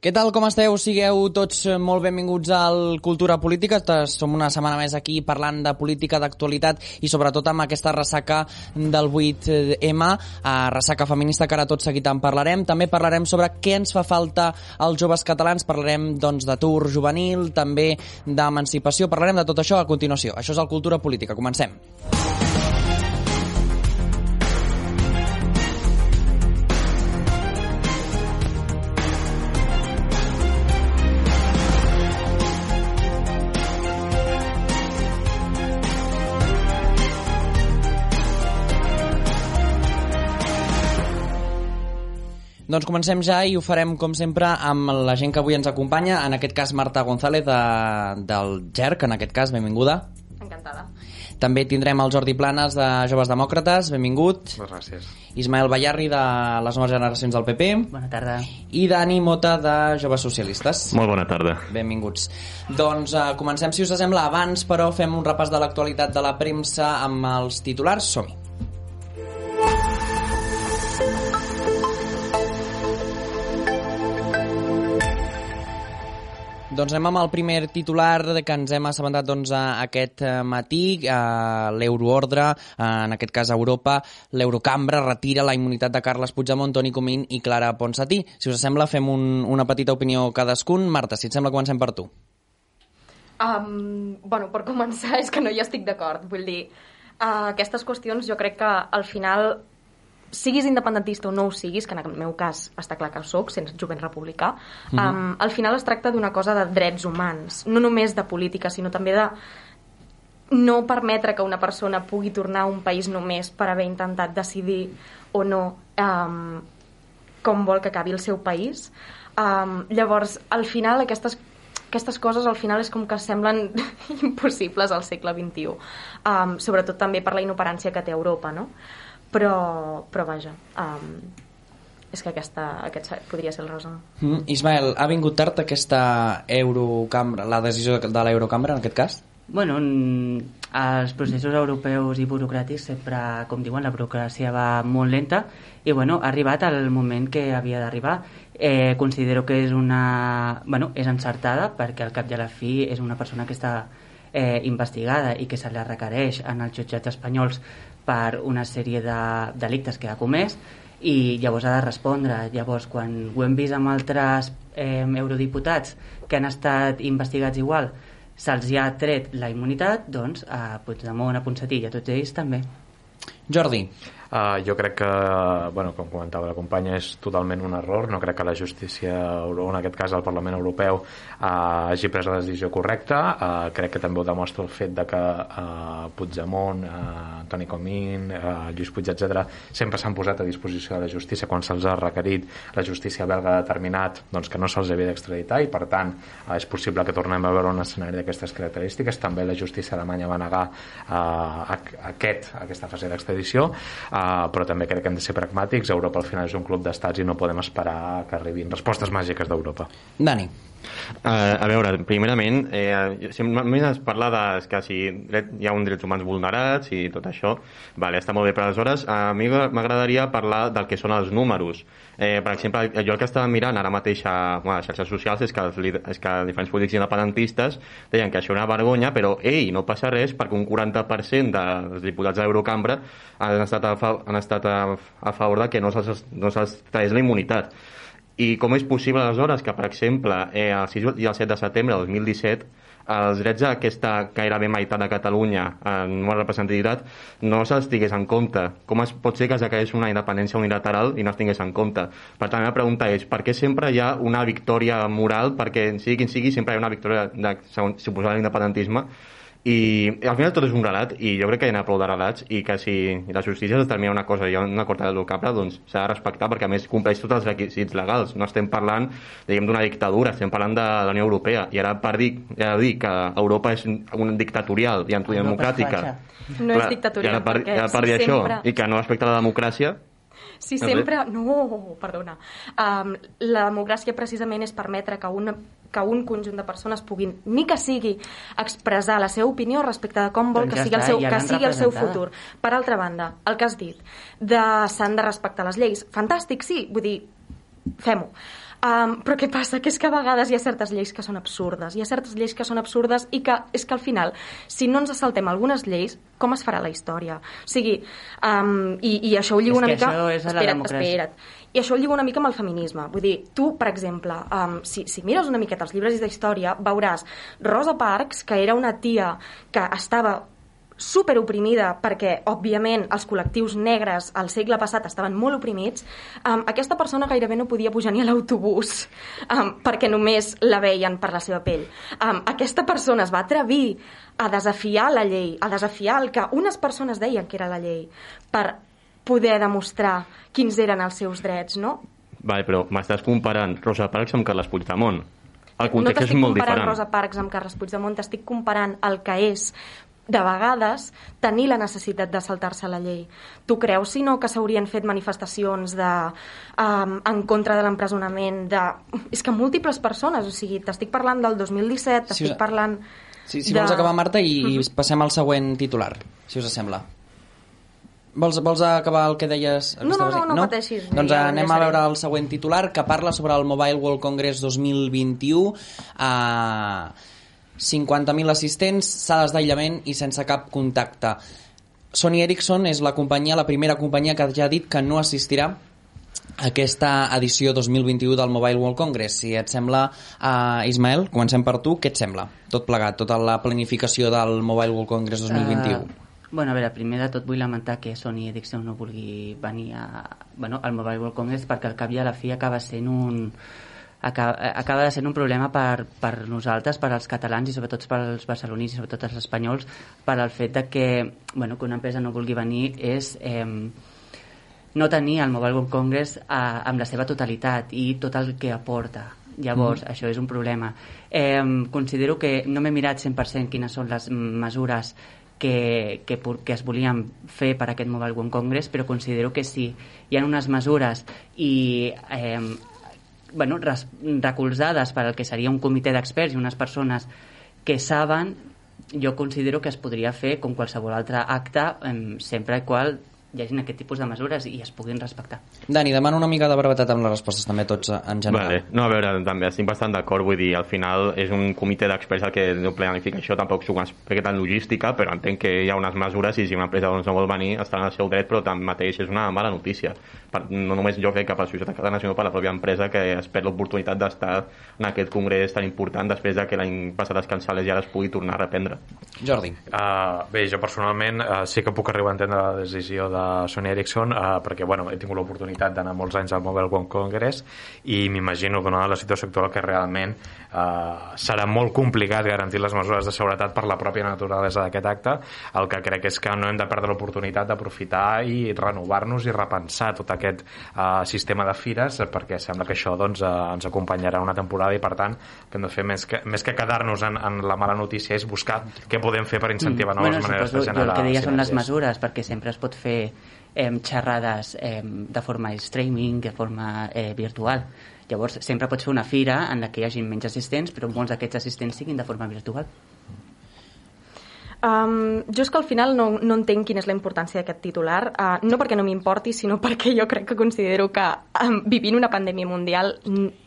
Què tal, com esteu? Sigueu tots molt benvinguts al Cultura Política. Som una setmana més aquí parlant de política, d'actualitat i sobretot amb aquesta ressaca del 8M, a ressaca feminista que ara tot seguit en parlarem. També parlarem sobre què ens fa falta als joves catalans, parlarem doncs d'atur juvenil, també d'emancipació, parlarem de tot això a continuació. Això és el Cultura Política. Comencem. Doncs comencem ja i ho farem, com sempre, amb la gent que avui ens acompanya. En aquest cas, Marta González, de, del GERC, en aquest cas, benvinguda. Encantada. També tindrem el Jordi Planes, de Joves Demòcrates, benvingut. Moltes gràcies. Ismael Ballarri, de les noves generacions del PP. Bona tarda. I Dani Mota, de Joves Socialistes. Molt bona tarda. Benvinguts. Doncs uh, comencem, si us sembla, abans, però fem un repàs de l'actualitat de la premsa amb els titulars. Som-hi. Doncs anem amb el primer titular que ens hem assabentat doncs, aquest matí. Eh, L'Euroordre, eh, en aquest cas Europa, l'Eurocambra retira la immunitat de Carles Puigdemont, Toni Comín i Clara Ponsatí. Si us sembla, fem un, una petita opinió cadascun. Marta, si et sembla, comencem per tu. Um, bueno, per començar, és que no hi estic d'acord. Vull dir, uh, aquestes qüestions jo crec que al final siguis independentista o no ho siguis, que en el meu cas està clar que ho soc, sense jovent republicà, mm -hmm. um, al final es tracta d'una cosa de drets humans, no només de política, sinó també de no permetre que una persona pugui tornar a un país només per haver intentat decidir o no um, com vol que acabi el seu país. Um, llavors, al final, aquestes aquestes coses al final és com que semblen impossibles al segle XXI, um, sobretot també per la inoperància que té Europa, no? Però, però vaja um, és que aquesta, aquest podria ser el resum mm, Ismael, ha vingut tard aquesta Eurocambra, la decisió de l'Eurocambra en aquest cas? Bueno, els processos europeus i burocràtics sempre, com diuen, la burocràcia va molt lenta i bueno, ha arribat al moment que havia d'arribar eh, considero que és una bueno, és encertada perquè al cap i a la fi és una persona que està eh, investigada i que se la requereix en els jutjats espanyols per una sèrie de delictes que ha comès i llavors ha de respondre. Llavors, quan ho hem vist amb altres eh, eurodiputats que han estat investigats igual, se'ls ha tret la immunitat, doncs a Puigdemont, a Ponsatí i a tots ells també. Jordi. Uh, jo crec que, bueno, com comentava la companya, és totalment un error. No crec que la justícia, en aquest cas el Parlament Europeu, uh, hagi pres la decisió correcta. Uh, crec que també ho demostra el fet de que uh, Puigdemont, uh, Toni Comín, uh, Lluís Puig, etc sempre s'han posat a disposició de la justícia quan se'ls ha requerit. La justícia belga ha determinat doncs, que no se'ls havia d'extraditar i, per tant, uh, és possible que tornem a veure un escenari d'aquestes característiques. També la justícia alemanya va negar uh, aquest, aquesta fase d'extradició. Uh, uh, però també crec que hem de ser pragmàtics. Europa al final és un club d'estats i no podem esperar que arribin respostes màgiques d'Europa. Dani Uh, a veure, primerament, eh, només es parla de que si hi ha un drets humans vulnerats i tot això, vale, està molt bé, però aleshores a mi m'agradaria parlar del que són els números. Eh, per exemple, jo el que estava mirant ara mateix a, bueno, a xarxes socials és que, els, és que diferents polítics independentistes deien que això era una vergonya, però ei, no passa res perquè un 40% dels diputats de l'Eurocambra han estat a, han estat a, a favor de que no se'ls no se tragués la immunitat. I com és possible aleshores que, per exemple, eh, el 6 i el 7 de setembre del 2017 els drets d'aquesta gairebé meitat de Catalunya en una representativitat no se'ls tingués en compte. Com es pot ser que es declarés una independència unilateral i no es tingués en compte? Per tant, la pregunta és, per què sempre hi ha una victòria moral, perquè sigui quin sigui, sempre hi ha una victòria de, segons, suposar l'independentisme, i al final tot és un relat i jo crec que hi ha prou de relats i que si la justícia determina una cosa i hi ha una del cable doncs s'ha de respectar perquè a més compleix tots els requisits legals. No estem parlant diguem d'una dictadura estem parlant de la Unió Europea. I ara per dir, ja dir que Europa és una dictatorial i antidemocràtica. no és dictatorial ara per, perquè ja per dir si això sempre... i que no respecta la democràcia si sempre... No, perdona. Um, la democràcia precisament és permetre que una que un conjunt de persones puguin, ni que sigui, expressar la seva opinió respecte de com vol doncs ja que sigui, està, el seu, ja que sigui el seu futur. Per altra banda, el que has dit, de s'han de respectar les lleis, fantàstic, sí, vull dir, fem-ho. Um, però què passa? Que és que a vegades hi ha certes lleis que són absurdes, hi ha certes lleis que són absurdes i que és que al final, si no ens saltem algunes lleis, com es farà la història? O sigui, um, i, i això ho lligo És una que mica... això és la democràcia. espera't. I això ho lligo una mica amb el feminisme. Vull dir, tu, per exemple, um, si, si mires una miqueta els llibres d'història, veuràs Rosa Parks, que era una tia que estava super oprimida perquè, òbviament, els col·lectius negres al segle passat estaven molt oprimits, um, aquesta persona gairebé no podia pujar ni a l'autobús um, perquè només la veien per la seva pell. Um, aquesta persona es va atrevir a desafiar la llei, a desafiar el que unes persones deien que era la llei, per poder demostrar quins eren els seus drets, no? Vale, però m'estàs comparant Rosa Parks amb Carles Puigdemont. El no context és t'estic molt comparant diferent. Rosa Parks amb Carles Puigdemont, t'estic comparant el que és de vegades tenir la necessitat de saltar-se la llei. Tu creus, si no, que s'haurien fet manifestacions de, um, en contra de l'empresonament de... És que múltiples persones, o sigui, t'estic parlant del 2017, Si t'estic us- parlant... Si, si de- vols acabar, Marta, i, i passem al següent titular, si us sembla. Vols, vols acabar el que deies? el que No, no, no, dient? no pateixis, Doncs ja ho anem a veure el següent titular, que parla sobre el Mobile World Congress 2021. Uh, 50.000 assistents, sales d'aïllament i sense cap contacte. Sony Ericsson és la companyia, la primera companyia que ja ha dit que no assistirà a aquesta edició 2021 del Mobile World Congress. Si et sembla, uh, Ismael, comencem per tu, què et sembla? Tot plegat, tota la planificació del Mobile World Congress 2021. Uh, bueno, a veure, primer de tot vull lamentar que Sony Ericsson no vulgui venir a, bueno, al Mobile World Congress perquè al cap i a la fi acaba sent un acaba, acaba de ser un problema per, per nosaltres, per als catalans i sobretot per als barcelonins i sobretot els espanyols per al fet de que, bueno, que una empresa no vulgui venir és eh, no tenir el Mobile World Congress eh, amb la seva totalitat i tot el que aporta. Llavors, mm. això és un problema. Eh, considero que no m'he mirat 100% quines són les mesures que, que, que es volien fer per aquest Mobile World Congress, però considero que sí, hi ha unes mesures i eh, bueno, res, recolzades per al que seria un comitè d'experts i unes persones que saben, jo considero que es podria fer com qualsevol altre acte sempre i qual hi hagin aquest tipus de mesures i es puguin respectar. Dani, demana una mica de brevetat amb les respostes també tots en general. Vale. No, a veure, també estic bastant d'acord, vull dir, al final és un comitè d'experts el que no planifica això, tampoc soc un expert en logística, però entenc que hi ha unes mesures i si una empresa doncs, no vol venir està en el seu dret, però tanmateix és una mala notícia. Per, no només jo crec que per la societat catalana, sinó per la pròpia empresa que es perd l'oportunitat d'estar en aquest congrés tan important després de que l'any passat es cancel·lés i ara es pugui tornar a reprendre. Jordi. Uh, bé, jo personalment uh, sí que puc arribar a entendre la decisió de Sony Ericsson uh, perquè bueno, he tingut l'oportunitat d'anar molts anys al Mobile World Congress i m'imagino que donada la situació actual que realment uh, serà molt complicat garantir les mesures de seguretat per la pròpia naturalesa d'aquest acte. El que crec és que no hem de perdre l'oportunitat d'aprofitar i renovar-nos i repensar tot aquest uh, sistema de fires eh, perquè sembla que això doncs, uh, ens acompanyarà una temporada i per tant que hem de fer més que, més que quedar-nos en, en la mala notícia és buscar què podem fer per incentivar noves bueno, maneres de jo generar el que deia són les mesures, perquè sempre es pot fer eh, xerrades eh, de forma streaming, de forma eh, virtual. Llavors, sempre pots fer una fira en la que hi hagi menys assistents, però molts d'aquests assistents siguin de forma virtual. Um, jo és que al final no, no entenc quina és la importància d'aquest titular, uh, no perquè no m'importi, sinó perquè jo crec que considero que um, vivint una pandèmia mundial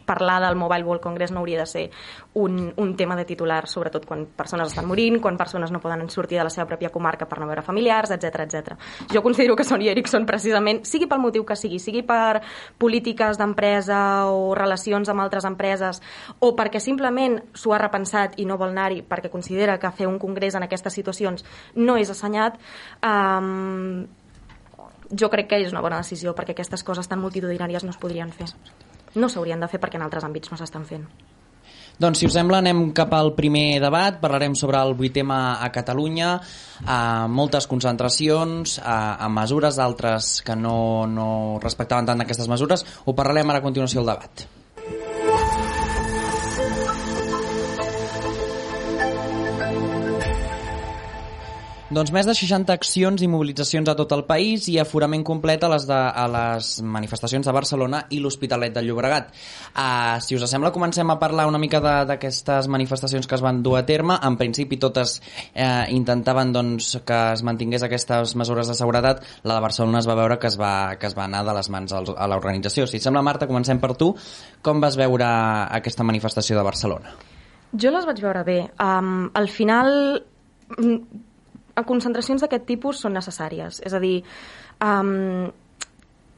parlar del Mobile World Congress no hauria de ser un, un tema de titular, sobretot quan persones estan morint, quan persones no poden sortir de la seva pròpia comarca per no veure familiars, etc etc. Jo considero que Sony Ericsson precisament, sigui pel motiu que sigui, sigui per polítiques d'empresa o relacions amb altres empreses, o perquè simplement s'ho ha repensat i no vol anar-hi perquè considera que fer un congrés en aquestes situacions no és assenyat, um, jo crec que és una bona decisió perquè aquestes coses tan multitudinàries no es podrien fer. No s'haurien de fer perquè en altres àmbits no s'estan fent. Doncs, si us sembla, anem cap al primer debat. Parlarem sobre el 8M a Catalunya, a moltes concentracions, a, a mesures, d'altres que no, no respectaven tant aquestes mesures. Ho parlarem ara a continuació del debat. Doncs més de 60 accions i mobilitzacions a tot el país i aforament complet a les, de, a les manifestacions de Barcelona i l'Hospitalet de Llobregat. Uh, si us sembla, comencem a parlar una mica d'aquestes manifestacions que es van dur a terme. En principi totes eh, intentaven doncs, que es mantingués aquestes mesures de seguretat. La de Barcelona es va veure que es va, que es va anar de les mans a l'organització. Si et sembla, Marta, comencem per tu. Com vas veure aquesta manifestació de Barcelona? Jo les vaig veure bé. Um, al final, concentracions d'aquest tipus són necessàries. És a dir, um,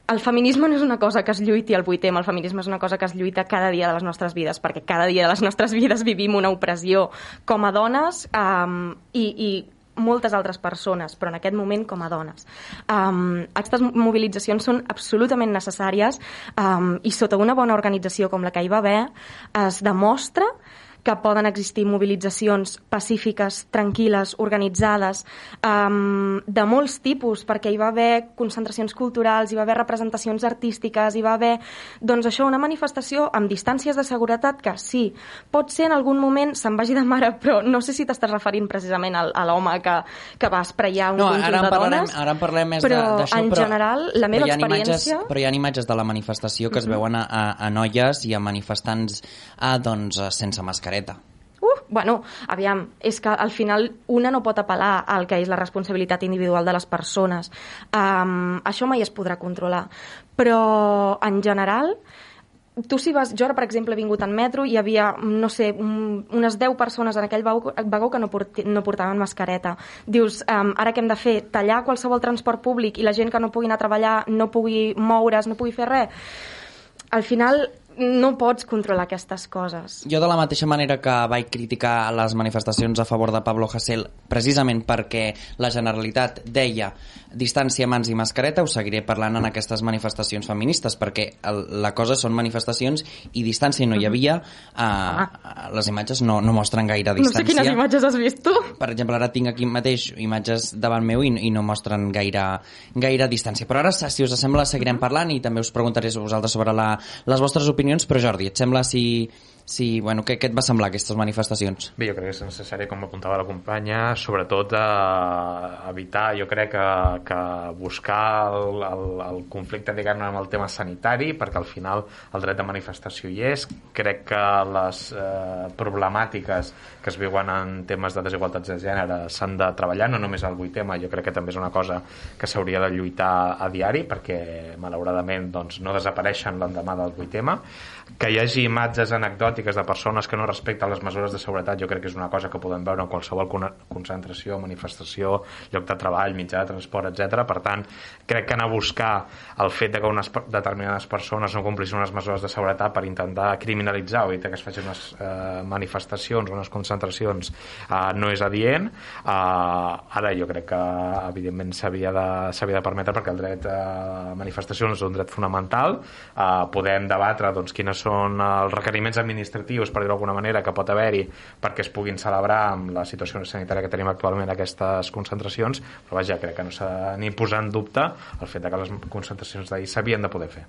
el feminisme no és una cosa que es lluiti al 8M, el feminisme és una cosa que es lluita cada dia de les nostres vides, perquè cada dia de les nostres vides vivim una opressió com a dones um, i, i moltes altres persones, però en aquest moment com a dones. Um, aquestes mobilitzacions són absolutament necessàries um, i sota una bona organització com la que hi va haver es demostra que poden existir mobilitzacions pacífiques, tranquil·les, organitzades, um, de molts tipus, perquè hi va haver concentracions culturals, hi va haver representacions artístiques, hi va haver, doncs això, una manifestació amb distàncies de seguretat que sí, pot ser en algun moment se'n vagi de mare, però no sé si t'estàs referint precisament al, a l'home que, que va espraiar un no, conjunt ara de parlarem, dones. Ara en parlem més però d'això, en però, general, la meva però experiència... Imatges, però hi ha imatges de la manifestació que es veuen a, a, a noies i a manifestants a, doncs, sense mascareta Uh, bueno, aviam, és que al final una no pot apel·lar al que és la responsabilitat individual de les persones. Um, això mai es podrà controlar. Però, en general, tu si vas... Jo ara, per exemple, he vingut en metro i hi havia, no sé, un, unes 10 persones en aquell vagó, vagó que no, porti, no portaven mascareta. Dius, um, ara què hem de fer? Tallar qualsevol transport públic i la gent que no pugui anar a treballar no pugui moure's, no pugui fer res? Al final, no pots controlar aquestes coses. Jo de la mateixa manera que vaig criticar les manifestacions a favor de Pablo Hasél precisament perquè la Generalitat deia distància, mans i mascareta, ho seguiré parlant en aquestes manifestacions feministes perquè el, la cosa són manifestacions i distància no hi havia uh, ah. les imatges no, no mostren gaire distància. No sé quines imatges has vist tu. Per exemple, ara tinc aquí mateix imatges davant meu i, i no mostren gaire, gaire distància. Però ara, si us sembla, seguirem parlant i també us preguntaré a vosaltres sobre la, les vostres opinions opinions, però Jordi, et sembla si, si, bueno, què, què et va semblar aquestes manifestacions? Bé, jo crec que és necessari, com apuntava la companya, sobretot eh, evitar, jo crec que, que buscar el, el, el conflicte, diguem amb el tema sanitari, perquè al final el dret de manifestació hi és. Crec que les eh, problemàtiques que es viuen en temes de desigualtats de gènere s'han de treballar, no només al 8M, jo crec que també és una cosa que s'hauria de lluitar a diari, perquè malauradament doncs, no desapareixen l'endemà del 8M. Que hi hagi imatges anecdòtiques de persones que no respecten les mesures de seguretat, jo crec que és una cosa que podem veure en qualsevol concentració, manifestació, lloc de treball, mitjà de transport, etc. Per tant, crec que anar a buscar el fet de que unes determinades persones no complissin unes mesures de seguretat per intentar criminalitzar o que es facin unes eh, manifestacions unes concentracions eh, no és adient. Eh, ara jo crec que evidentment s'havia de, de permetre perquè el dret a manifestacions és un dret fonamental. Eh, podem debatre doncs, quines són els requeriments administratius, per dir-ho d'alguna manera, que pot haver-hi perquè es puguin celebrar amb la situació sanitària que tenim actualment aquestes concentracions, però vaja, crec que no s'ha ni posar en dubte el fet de que les concentracions d'ahir s'havien de poder fer.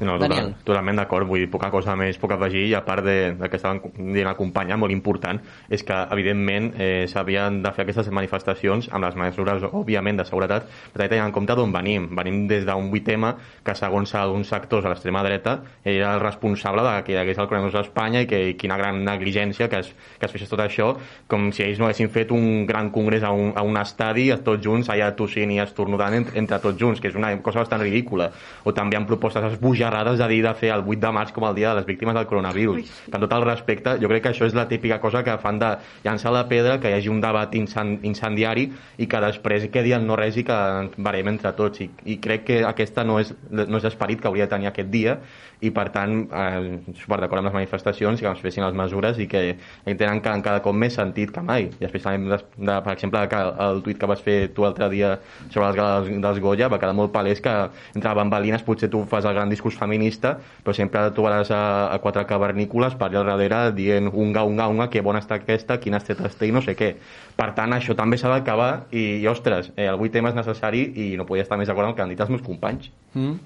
No, total, totalment d'acord, vull dir, poca cosa més puc afegir i a part de, de que estaven dient acompanyant, molt important, és que evidentment eh, s'havien de fer aquestes manifestacions amb les mesures, òbviament, de seguretat, però també tenint en compte d'on venim. Venim des d'un 8M que, segons alguns sectors a l'extrema dreta, era el responsable de que hi hagués el coronavirus a Espanya i que i quina gran negligència que es, que es fes tot això, com si ells no haguessin fet un gran congrés a un, a un estadi tots junts, allà tossint i estornudant entre, entre tots junts, que és una cosa bastant ridícula. O també amb propostes esbojar xerrades de dir de fer el 8 de març com el dia de les víctimes del coronavirus. Ui. Que amb tot el respecte, jo crec que això és la típica cosa que fan de llançar la pedra, que hi hagi un debat incendiari i que després quedi el no res i que varem entre tots. I, i crec que aquesta no és, no és l'esperit que hauria de tenir aquest dia i per tant eh, super d'acord amb les manifestacions que es fessin les mesures i que tenen cada, cada cop més sentit que mai i especialment de, de, per exemple que el tuit que vas fer tu l'altre dia sobre les gales dels Goya va quedar molt palès que entre bambalines potser tu fas el gran discurs feminista però sempre trobaràs a, a quatre cavernícoles per allà darrere dient unga, unga, unga, que bona està aquesta, quines tetes té i no sé què. Per tant, això també s'ha d'acabar i, i, ostres, eh, el 8 tema és necessari i no podia estar més d'acord amb el que han dit els meus companys. Mm.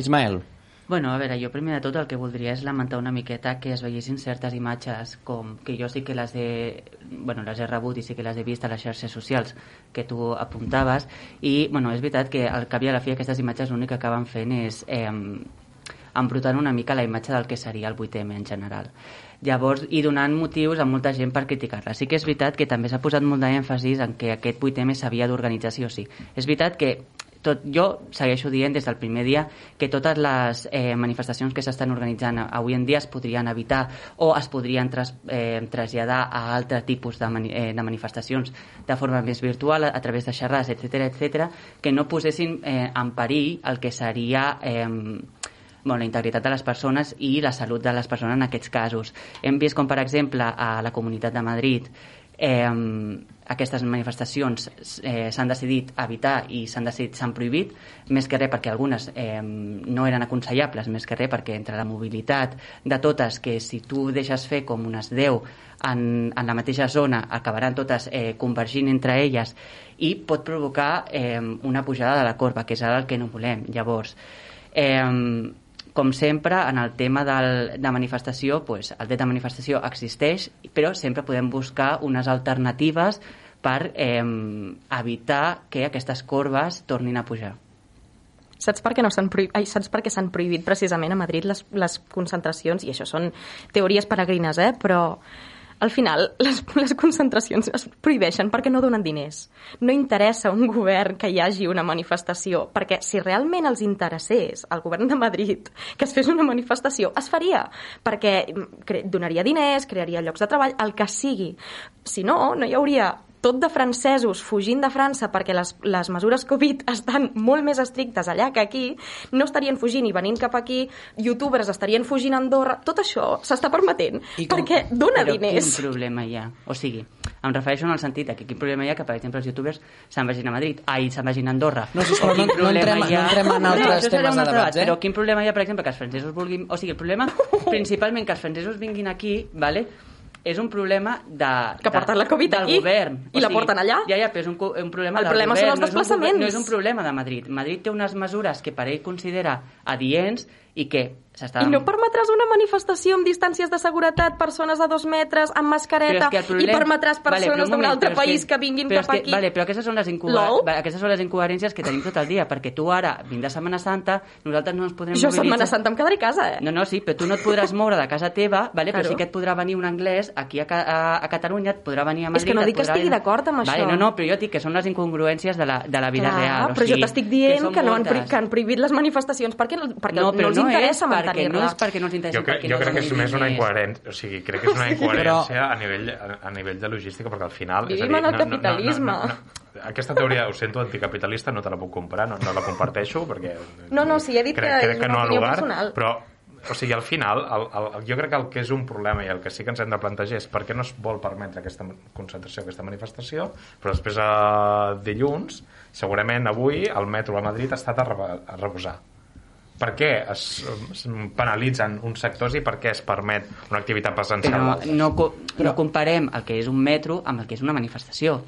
Ismael. Bueno, a veure, jo primer de tot el que voldria és lamentar una miqueta que es veiessin certes imatges com que jo sí que les he bueno, les he rebut i sí que les he vist a les xarxes socials que tu apuntaves i bueno, és veritat que al cap i a la fi aquestes imatges l'únic que acaben fent és eh, embrutant una mica la imatge del que seria el 8M en general. Llavors, i donant motius a molta gent per criticar-la. Sí que és veritat que també s'ha posat molt d'èmfasis en que aquest 8M s'havia d'organitzar sí o sí. És veritat que tot, jo segueixo dient des del primer dia que totes les eh, manifestacions que s'estan organitzant avui en dia es podrien evitar o es podrien tras, eh, traslladar a altre tipus de, mani, eh, de manifestacions de forma més virtual, a, a través de xerrades, etc etc, que no posessin eh, en perill el que seria... Eh, bueno, la integritat de les persones i la salut de les persones en aquests casos. Hem vist com, per exemple, a la Comunitat de Madrid eh, aquestes manifestacions eh, s'han decidit evitar i s'han decidit s'han prohibit, més que res perquè algunes eh, no eren aconsellables, més que res perquè entre la mobilitat de totes, que si tu deixes fer com unes 10 en, en la mateixa zona, acabaran totes eh, convergint entre elles i pot provocar eh, una pujada de la corba, que és ara el que no volem. Llavors, eh, com sempre, en el tema del, de manifestació, pues, el dret de manifestació existeix, però sempre podem buscar unes alternatives per eh, evitar que aquestes corbes tornin a pujar. Saps per què no s'han prohibit, ai, saps per què s'han prohibit precisament a Madrid les, les concentracions? I això són teories peregrines, eh? Però al final les, les concentracions es prohibeixen perquè no donen diners. No interessa a un govern que hi hagi una manifestació, perquè si realment els interessés al govern de Madrid que es fes una manifestació, es faria, perquè donaria diners, crearia llocs de treball, el que sigui. Si no, no hi hauria tot de francesos fugint de França perquè les, les mesures Covid estan molt més estrictes allà que aquí, no estarien fugint i venint cap aquí, youtubers estarien fugint a Andorra, tot això s'està permetent I com... perquè dona Però diners. quin problema hi ha? O sigui, em refereixo en el sentit que quin problema hi ha que, per exemple, els youtubers se'n vagin a Madrid, ai, se'n vagin a Andorra. No, sisplau, no, no, entrem, ha... no entrem en altres temes de debat, eh? Però quin problema hi ha, per exemple, que els francesos vulguin... O sigui, el problema, principalment, que els francesos vinguin aquí, vale? És un problema de, que porten la Covid del aquí govern. i o la sigui, porten allà. Ja, ja, però és un, un problema el del problema govern. són els desplaçaments. No és, un, no és un problema de Madrid. Madrid té unes mesures que per ell considera adients i que s'està... I no permetràs una manifestació amb distàncies de seguretat, persones a dos metres, amb mascareta, és que problema... i permetràs persones vale, d'un altre país que, que vinguin cap que, aquí? Vale, però aquestes són, les incoher... aquestes són les incoherències que tenim tot el dia, perquè tu ara, de Setmana Santa, nosaltres no ens podrem jo mobilitzar... Setmana Santa em quedaré a casa, eh? No, no, sí, però tu no et podràs moure de casa teva, vale? però claro. sí que et podrà venir un anglès aquí a, a, a Catalunya, et podrà venir a Madrid... És que no dic que estigui d'acord amb vale, això. No, no, però jo dic que són les incongruències de la, de la vida Clar, real. O però sigui, jo t'estic dient que, que, no han, que han prohibit les manifestacions perquè, perquè no, no, els no interessa mantenir-la. No és perquè no els interessa, jo crec, jo crec que és més una incoherència, o sigui, crec que és una incoherència a, nivell, a, a nivell de logística, perquè al final... Vivim en el capitalisme. No, no, no, no, aquesta teoria, ho sento, anticapitalista, no te la puc comprar, no, no la comparteixo, perquè... No, no, sí, he dit crec, que crec és que una no opinió lugar, personal. Però o sigui, al final, el, el, el, jo crec que el que és un problema i el que sí que ens hem de plantejar és per què no es vol permetre aquesta concentració, aquesta manifestació, però després a dilluns, segurament avui, el metro a Madrid ha estat a, re, a reposar. Per què es, es penalitzen uns sectors i per què es permet una activitat presencial? Però no, co no comparem el que és un metro amb el que és una manifestació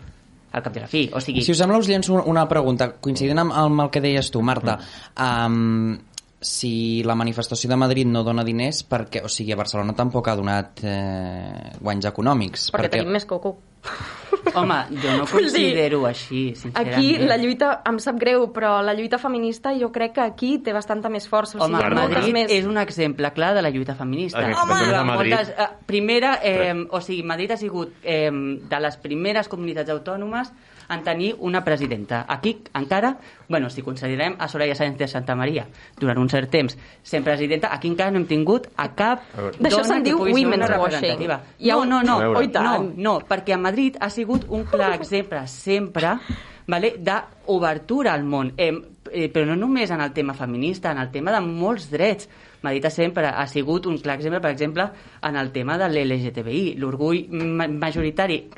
al cap de la fi. O sigui... Si us sembla, us llenço una pregunta. Coincidint amb, amb el que deies tu, Marta, um, si la manifestació de Madrid no dona diners, perquè, o sigui, a Barcelona tampoc ha donat eh, guanys econòmics. Perquè, perquè tenim més coco. Home, jo no considero dir, així, sincerament. Aquí la lluita, em sap greu, però la lluita feminista jo crec que aquí té bastanta més força. O Home, sigui, Madrid més... és un exemple clar de la lluita feminista. Home, Home! Madrid... Moltes, eh, primera, eh, o sigui, Madrid ha sigut eh, de les primeres comunitats autònomes en tenir una presidenta. Aquí encara, bueno, si considerem a Soraya Sáenz de Santa Maria durant un cert temps sent presidenta, aquí encara no hem tingut a cap D'això dona se'n que diu pugui ser women's una washing. No, no, A no, tant. no, no, perquè a Madrid ha sigut un clar exemple sempre vale, d'obertura al món. Eh, eh, però no només en el tema feminista, en el tema de molts drets. Madrid sempre ha sigut un clar exemple, per exemple, en el tema de l'LGTBI. L'orgull ma- majoritari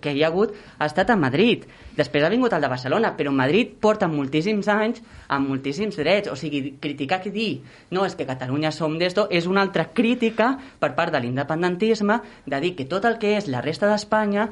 que hi ha hagut ha estat a Madrid. Després ha vingut el de Barcelona, però Madrid porta moltíssims anys amb moltíssims drets. O sigui, criticar que dir no, és que Catalunya som d'esto és una altra crítica per part de l'independentisme de dir que tot el que és la resta d'Espanya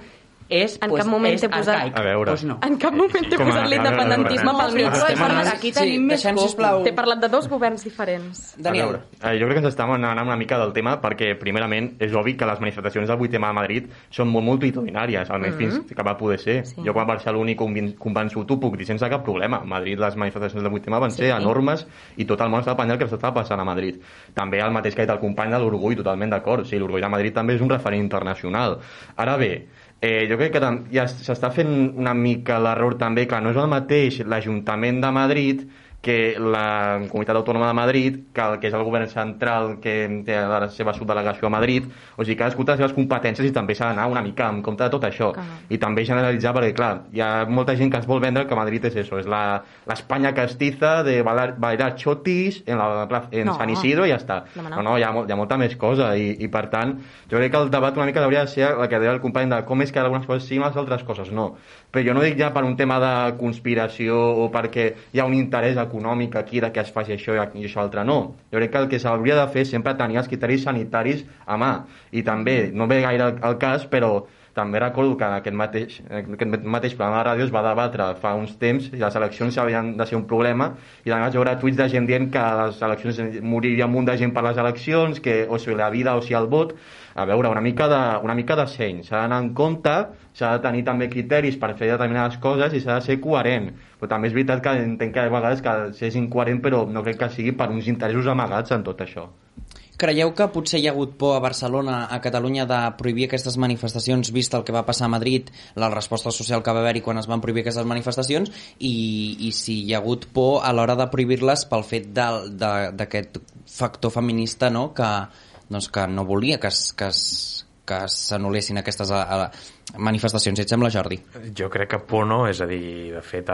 és, En pues, cap moment és t'he posat- arcaic. A veure. Pues no. En cap moment t'he posat l'independentisme pel mig. En- aquí tenim sí, més sisplau, T'he parlat de dos governs diferents. Daniel. A veure, eh, jo crec que ens estem anant una mica del tema perquè, primerament, és obvi que les manifestacions del 8M a Madrid són molt multitudinàries, almenys mm -hmm. fins que va poder ser. Sí. Jo quan vaig ser l'únic convençut ho puc dir sense cap problema. A Madrid les manifestacions del 8M van Sí. sí. ser enormes i tot el món estava pendent del que s'estava passant a Madrid. També el mateix que ha dit el company de l'orgull, totalment d'acord. O sigui, l'orgull de Madrid també és un referent internacional. Ara bé, Eh, jo crec que ja s'està fent una mica l'error també, que no és el mateix l'Ajuntament de Madrid que la Comunitat Autònoma de Madrid, que, el, que és el govern central que té la seva subdelegació a Madrid, o sigui, cadascú té les seves competències i també s'ha d'anar una mica en compte de tot això. Clar. I també generalitzar, perquè clar, hi ha molta gent que es vol vendre que Madrid és això, és la- l'Espanya castiza de bailar, bailar chotis en, la, plaza- en No. San Isidro i ja està. No, no. hi ha, mol- hi ha molta més cosa i, i per tant, jo crec que el debat una mica hauria de ser el que deia el company de com és que algunes coses sí i les altres coses no. Però jo no dic ja per un tema de conspiració o perquè hi ha un interès econòmic aquí de que es faci això i això altre, no. Jo crec que el que s'hauria de fer sempre tenir els criteris sanitaris a mà. I també, no ve gaire al, al cas, però també recordo que aquest mateix, aquest mateix programa de ràdio es va debatre fa uns temps i les eleccions havien de ser un problema i jo veure tuits de gent dient que les eleccions moriria un munt de gent per les eleccions, que o sigui la vida o sigui el vot. A veure, una mica de, una mica de seny. S'ha d'anar en compte, s'ha de tenir també criteris per fer determinades coses i s'ha de ser coherent. Però també és veritat que entenc que a vegades que és incoherent, però no crec que sigui per uns interessos amagats en tot això. Creieu que potser hi ha hagut por a Barcelona, a Catalunya, de prohibir aquestes manifestacions, vist el que va passar a Madrid, la resposta social que va haver-hi quan es van prohibir aquestes manifestacions, i, i si hi ha hagut por a l'hora de prohibir-les pel fet d'aquest factor feminista no? que, doncs, que no volia que que que s'anul·lessin aquestes a, a, manifestacions. Et sembla, Jordi? Jo crec que por no, és a dir, de fet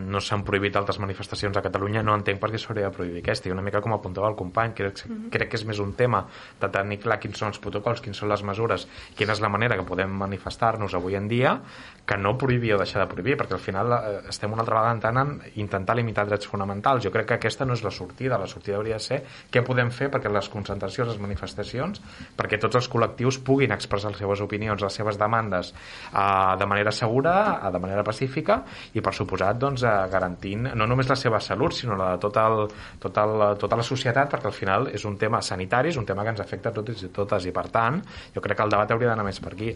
no s'han prohibit altres manifestacions a Catalunya, no entenc per què s'hauria de prohibir aquesta, i una mica com apuntava el company, crec, mm -hmm. crec que és més un tema de tenir clar quins són els protocols, quins són les mesures, quina és la manera que podem manifestar-nos avui en dia, que no prohibir o deixar de prohibir, perquè al final eh, estem una altra vegada entrant en intentar limitar drets fonamentals. Jo crec que aquesta no és la sortida, la sortida hauria de ser què podem fer perquè les concentracions, les manifestacions, perquè tots els col·lectius puguin expressar les seves opinions, les seves demandes eh, de manera segura, eh, de manera pacífica i per suposat doncs, eh, garantint no només la seva salut sinó la de tot el, tot el, tota la societat perquè al final és un tema sanitari és un tema que ens afecta a totes i totes. I per tant jo crec que el debat hauria d'anar més per aquí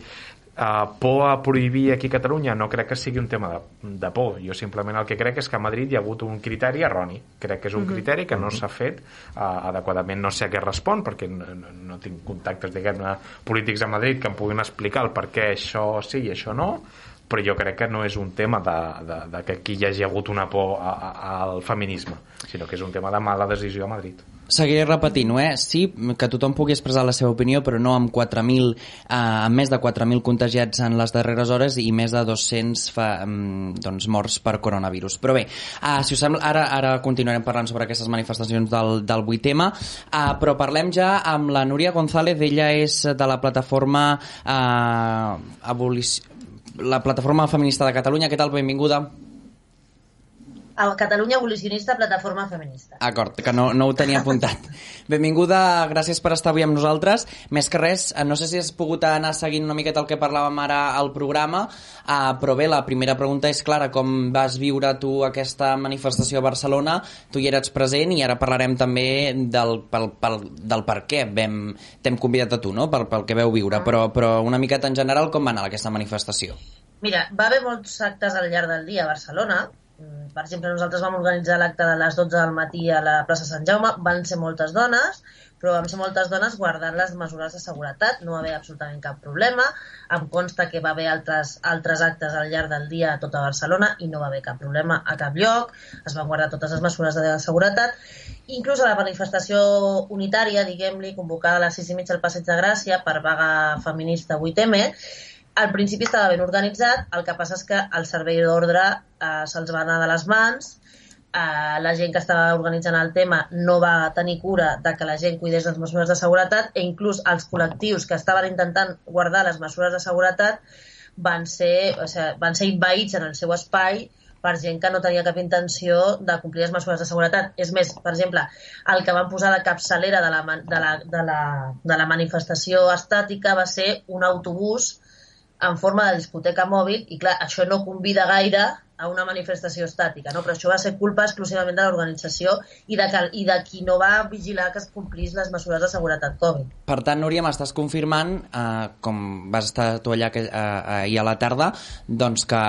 Uh, por a prohibir aquí a Catalunya no crec que sigui un tema de, de por. Jo simplement el que crec és que a Madrid hi ha hagut un criteri erroni. Crec que és un criteri que no s'ha fet uh, adequadament. No sé a què respon perquè no, no, no tinc contactes diguem-ne polítics a Madrid que em puguin explicar el per què això sí i això no però jo crec que no és un tema de, de, de que aquí hi hagi hagut una por a, a, al feminisme sinó que és un tema de mala decisió a Madrid Seguiré repetint-ho, eh? Sí, que tothom pugui expressar la seva opinió, però no amb 4.000, eh, amb més de 4.000 contagiats en les darreres hores i més de 200 fa, mm, doncs, morts per coronavirus. Però bé, eh, si us sembla, ara, ara continuarem parlant sobre aquestes manifestacions del, del 8M, eh, però parlem ja amb la Núria González, ella és de la plataforma eh, abolici... la plataforma feminista de Catalunya. Què tal? Benvinguda. A Catalunya Abolicionista Plataforma Feminista. Acord, que no, no ho tenia apuntat. Benvinguda, gràcies per estar avui amb nosaltres. Més que res, eh, no sé si has pogut anar seguint una miqueta el que parlàvem ara al programa, uh, però bé, la primera pregunta és clara, com vas viure tu aquesta manifestació a Barcelona? Tu hi eres present i ara parlarem també del, pel, pel, del per què t'hem convidat a tu, no?, pel, pel que veu viure, però, però una miqueta en general com va anar aquesta manifestació? Mira, va haver molts actes al llarg del dia a Barcelona. Mm, Per exemple, nosaltres vam organitzar l'acte de les 12 del matí a la plaça Sant Jaume. Van ser moltes dones, però vam ser moltes dones guardant les mesures de seguretat. No va haver absolutament cap problema. Em consta que va haver altres, altres actes al llarg del dia a tota Barcelona i no va haver cap problema a cap lloc. Es van guardar totes les mesures de seguretat. Inclús a la manifestació unitària, diguem-li, convocada a les 6 i mitja al Passeig de Gràcia per vaga feminista 8M, al principi estava ben organitzat, el que passa és que el servei d'ordre eh, se'ls va anar de les mans, eh, la gent que estava organitzant el tema no va tenir cura de que la gent cuidés les mesures de seguretat i inclús els col·lectius que estaven intentant guardar les mesures de seguretat van ser, o sigui, van ser invaïts en el seu espai per gent que no tenia cap intenció de complir les mesures de seguretat. És més, per exemple, el que van posar de capçalera de la, de la, de la, de la manifestació estàtica va ser un autobús en forma de discoteca mòbil i clar, això no convida gaire a una manifestació estàtica, no? però això va ser culpa exclusivament de l'organització i, de i de qui no va vigilar que es complís les mesures de seguretat Covid. Per tant, Núria, m'estàs confirmant, eh, com vas estar tu allà que, eh, ahir a la tarda, doncs que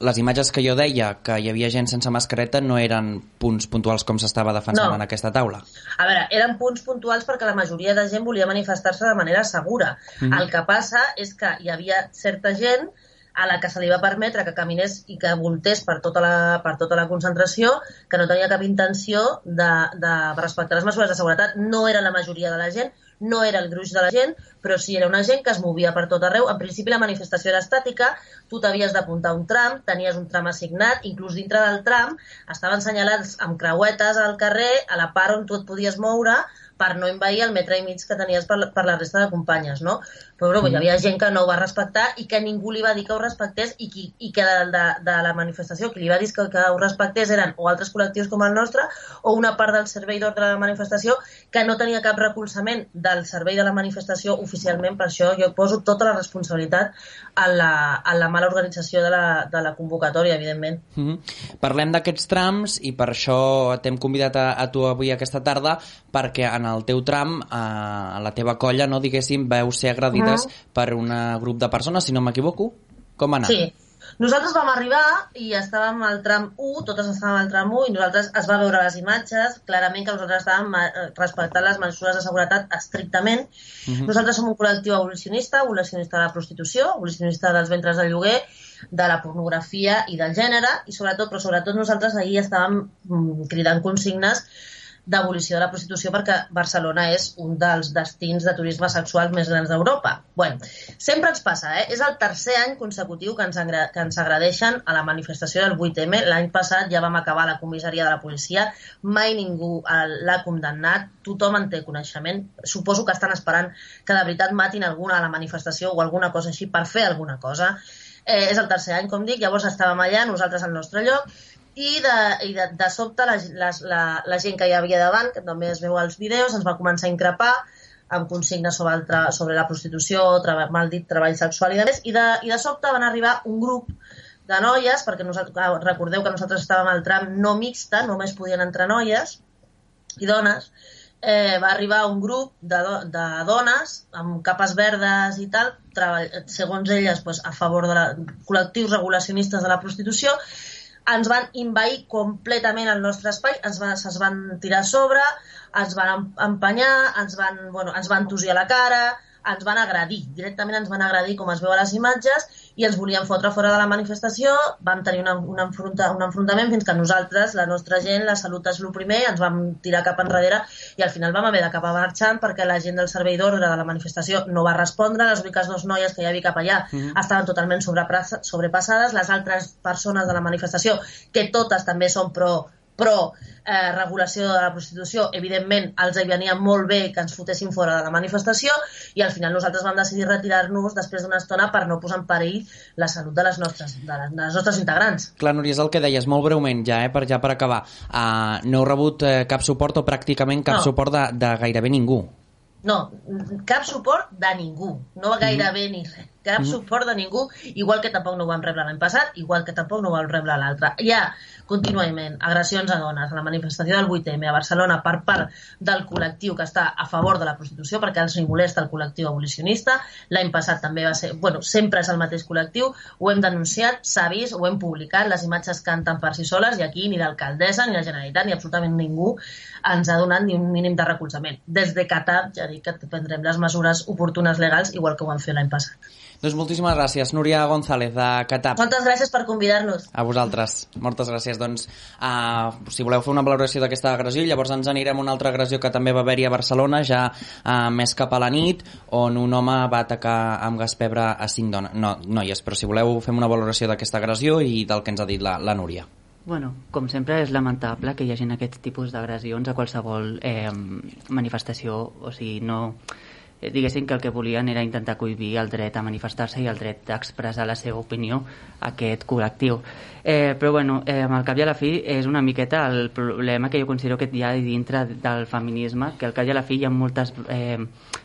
les imatges que jo deia que hi havia gent sense mascareta no eren punts puntuals com s'estava defensant no. en aquesta taula. A veure, eren punts puntuals perquè la majoria de gent volia manifestar-se de manera segura. Mm -hmm. El que passa és que hi havia certa gent a la que se li va permetre que caminés i que voltés per tota la, per tota la concentració, que no tenia cap intenció de, de respectar les mesures de seguretat. No era la majoria de la gent, no era el gruix de la gent, però sí era una gent que es movia per tot arreu. En principi la manifestació era estàtica, tu t'havies d'apuntar un tram, tenies un tram assignat, inclús dintre del tram estaven senyalats amb creuetes al carrer, a la part on tu et podies moure, per no envair el metre i mig que tenies per, per la resta de companyes, no? Però bueno, mm. hi havia gent que no ho va respectar i que ningú li va dir que ho respectés i, qui, i que de, de, de la manifestació qui li va dir que, que ho respectés eren o altres col·lectius com el nostre o una part del servei d'ordre de la manifestació que no tenia cap recolzament del servei de la manifestació oficialment, per això jo poso tota la responsabilitat en la, en la mala organització de la, de la convocatòria, evidentment. Mm -hmm. Parlem d'aquests trams i per això t'hem convidat a, a tu avui aquesta tarda perquè en el teu tram, a, a la teva colla, no diguéssim, veu ser agredides uh -huh. per un grup de persones, si no m'equivoco. Com va anar? Sí. Nosaltres vam arribar i estàvem al tram 1, totes estàvem al tram 1 i nosaltres es va veure les imatges, clarament que nosaltres estàvem eh, respectant les mesures de seguretat estrictament. Uh -huh. Nosaltres som un col·lectiu abolicionista, abolicionista de la prostitució, abolicionista dels ventres de lloguer, de la pornografia i del gènere, i sobretot, però sobretot nosaltres ahir estàvem mm, cridant consignes d'abolició de la prostitució perquè Barcelona és un dels destins de turisme sexual més grans d'Europa. bueno, sempre ens passa, eh? És el tercer any consecutiu que ens, que ens agradeixen a la manifestació del 8M. L'any passat ja vam acabar la comissaria de la policia, mai ningú l'ha condemnat, tothom en té coneixement. Suposo que estan esperant que de veritat matin alguna a la manifestació o alguna cosa així per fer alguna cosa. Eh, és el tercer any, com dic, llavors estàvem allà, nosaltres al nostre lloc, i de, i de, de sobte la, la, la, la gent que hi havia davant, que també es veu als vídeos, ens va començar a increpar amb consignes sobre, tra sobre la prostitució, treball, mal dit treball sexual i de més, i de, i de sobte van arribar un grup de noies, perquè nosaltres, recordeu que nosaltres estàvem al tram no mixta, només podien entrar noies i dones, eh, va arribar un grup de, do de dones amb capes verdes i tal, segons elles pues, a favor de la, col·lectius regulacionistes de la prostitució, ens van invair completament el nostre espai, ens, va, es van tirar a sobre, ens van empenyar, ens van, bueno, ens van tossir a la cara, ens van agredir, directament ens van agredir com es veu a les imatges i ens volien fotre fora de la manifestació, vam tenir una, una enfronta, un enfrontament fins que nosaltres, la nostra gent, la salut és el primer, ens vam tirar cap enrere i al final vam haver d'acabar marxant perquè la gent del servei d'ordre de la manifestació no va respondre, les úniques dues noies que hi havia cap allà mm -hmm. estaven totalment sobrepassades, les altres persones de la manifestació, que totes també són pro però eh, regulació de la prostitució, evidentment els hi venia molt bé que ens fotessin fora de la manifestació i al final nosaltres vam decidir retirar-nos després d'una estona per no posar en perill la salut de les nostres, de les, de les nostres integrants. Clar, Núria, és el que deies molt breument ja, eh, per, ja per acabar. Uh, no heu rebut eh, cap suport o pràcticament cap no. suport de, de gairebé ningú. No, cap suport de ningú. No gairebé mm -hmm. ni res cap mm. suport de ningú, igual que tampoc no ho vam rebre l'any passat, igual que tampoc no ho vam rebre l'altre. Hi ha contínuament agressions a dones a la manifestació del 8M a Barcelona per part del col·lectiu que està a favor de la prostitució, perquè els ni molesta el col·lectiu abolicionista. L'any passat també va ser... Bueno, sempre és el mateix col·lectiu, ho hem denunciat, s'ha vist, ho hem publicat, les imatges canten per si soles i aquí ni l'alcaldessa, ni la Generalitat, ni absolutament ningú ens ha donat ni un mínim de recolzament. Des de Qatar, ja dic que prendrem les mesures oportunes legals, igual que ho vam fer l'any passat. Doncs moltíssimes gràcies, Núria González, de Catap. Moltes gràcies per convidar-nos. A vosaltres. Moltes gràcies. Doncs, uh, si voleu fer una valoració d'aquesta agressió, llavors ens anirem a una altra agressió que també va haver-hi a Barcelona, ja uh, més cap a la nit, on un home va atacar amb gas pebre a cinc dones. No, noies, però si voleu fem una valoració d'aquesta agressió i del que ens ha dit la, la Núria. Bueno, com sempre és lamentable que hi hagi aquests tipus d'agressions a qualsevol eh, manifestació, o sigui, no eh, diguessin que el que volien era intentar cohibir el dret a manifestar-se i el dret d'expressar la seva opinió a aquest col·lectiu. Eh, però bueno, eh, el cap i a la fi és una miqueta el problema que jo considero que hi ha dintre del feminisme, que al cap i a la fi hi ha moltes eh,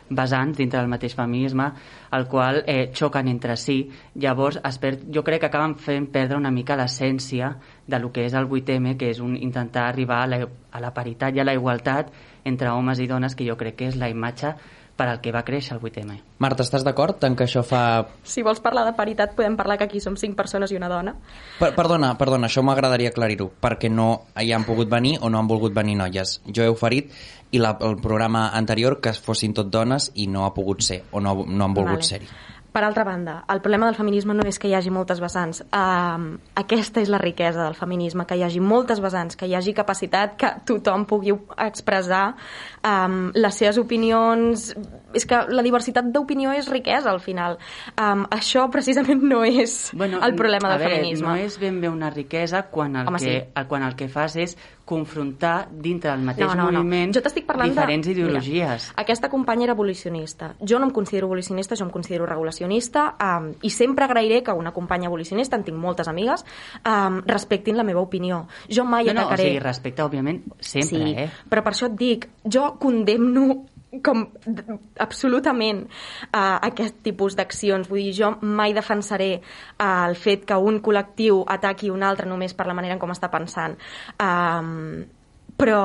vessants dintre del mateix feminisme, el qual eh, xoquen entre si. Llavors, es per, jo crec que acaben fent perdre una mica l'essència de lo que és el 8M, que és un, intentar arribar a la, a la paritat i a la igualtat entre homes i dones, que jo crec que és la imatge per al que va créixer el 8M. Marta, estàs d'acord en que això fa... Si vols parlar de paritat, podem parlar que aquí som cinc persones i una dona. Per, perdona, perdona, això m'agradaria aclarir-ho, perquè no hi han pogut venir o no han volgut venir noies. Jo he oferit i la, el programa anterior que fossin tot dones i no ha pogut ser, o no, no han volgut Vale. ser-hi. Per altra banda, el problema del feminisme no és que hi hagi moltes vessants. Um, aquesta és la riquesa del feminisme, que hi hagi moltes vessants, que hi hagi capacitat que tothom pugui expressar um, les seves opinions... És que la diversitat d'opinió és riquesa, al final. Um, això precisament no és el problema a del veure, feminisme. No és ben bé una riquesa quan el, Home, que, sí. quan el que fas és confrontar dintre del mateix no, no, no. moviment Jo t'estic parlant diferents de... ideologies. Mira, aquesta companya era abolicionista. Jo no em considero abolicionista, jo em considero regulacionista um, i sempre agrairé que una companya abolicionista, en tinc moltes amigues, um, respectin la meva opinió. Jo mai no, no, o atacaré... sigui, respecte, òbviament, sempre, sí, eh? però per això et dic, jo condemno com absolutament uh, aquest tipus d'accions. Vull dir, jo mai defensaré uh, el fet que un col·lectiu ataqui un altre només per la manera en com està pensant. Um, però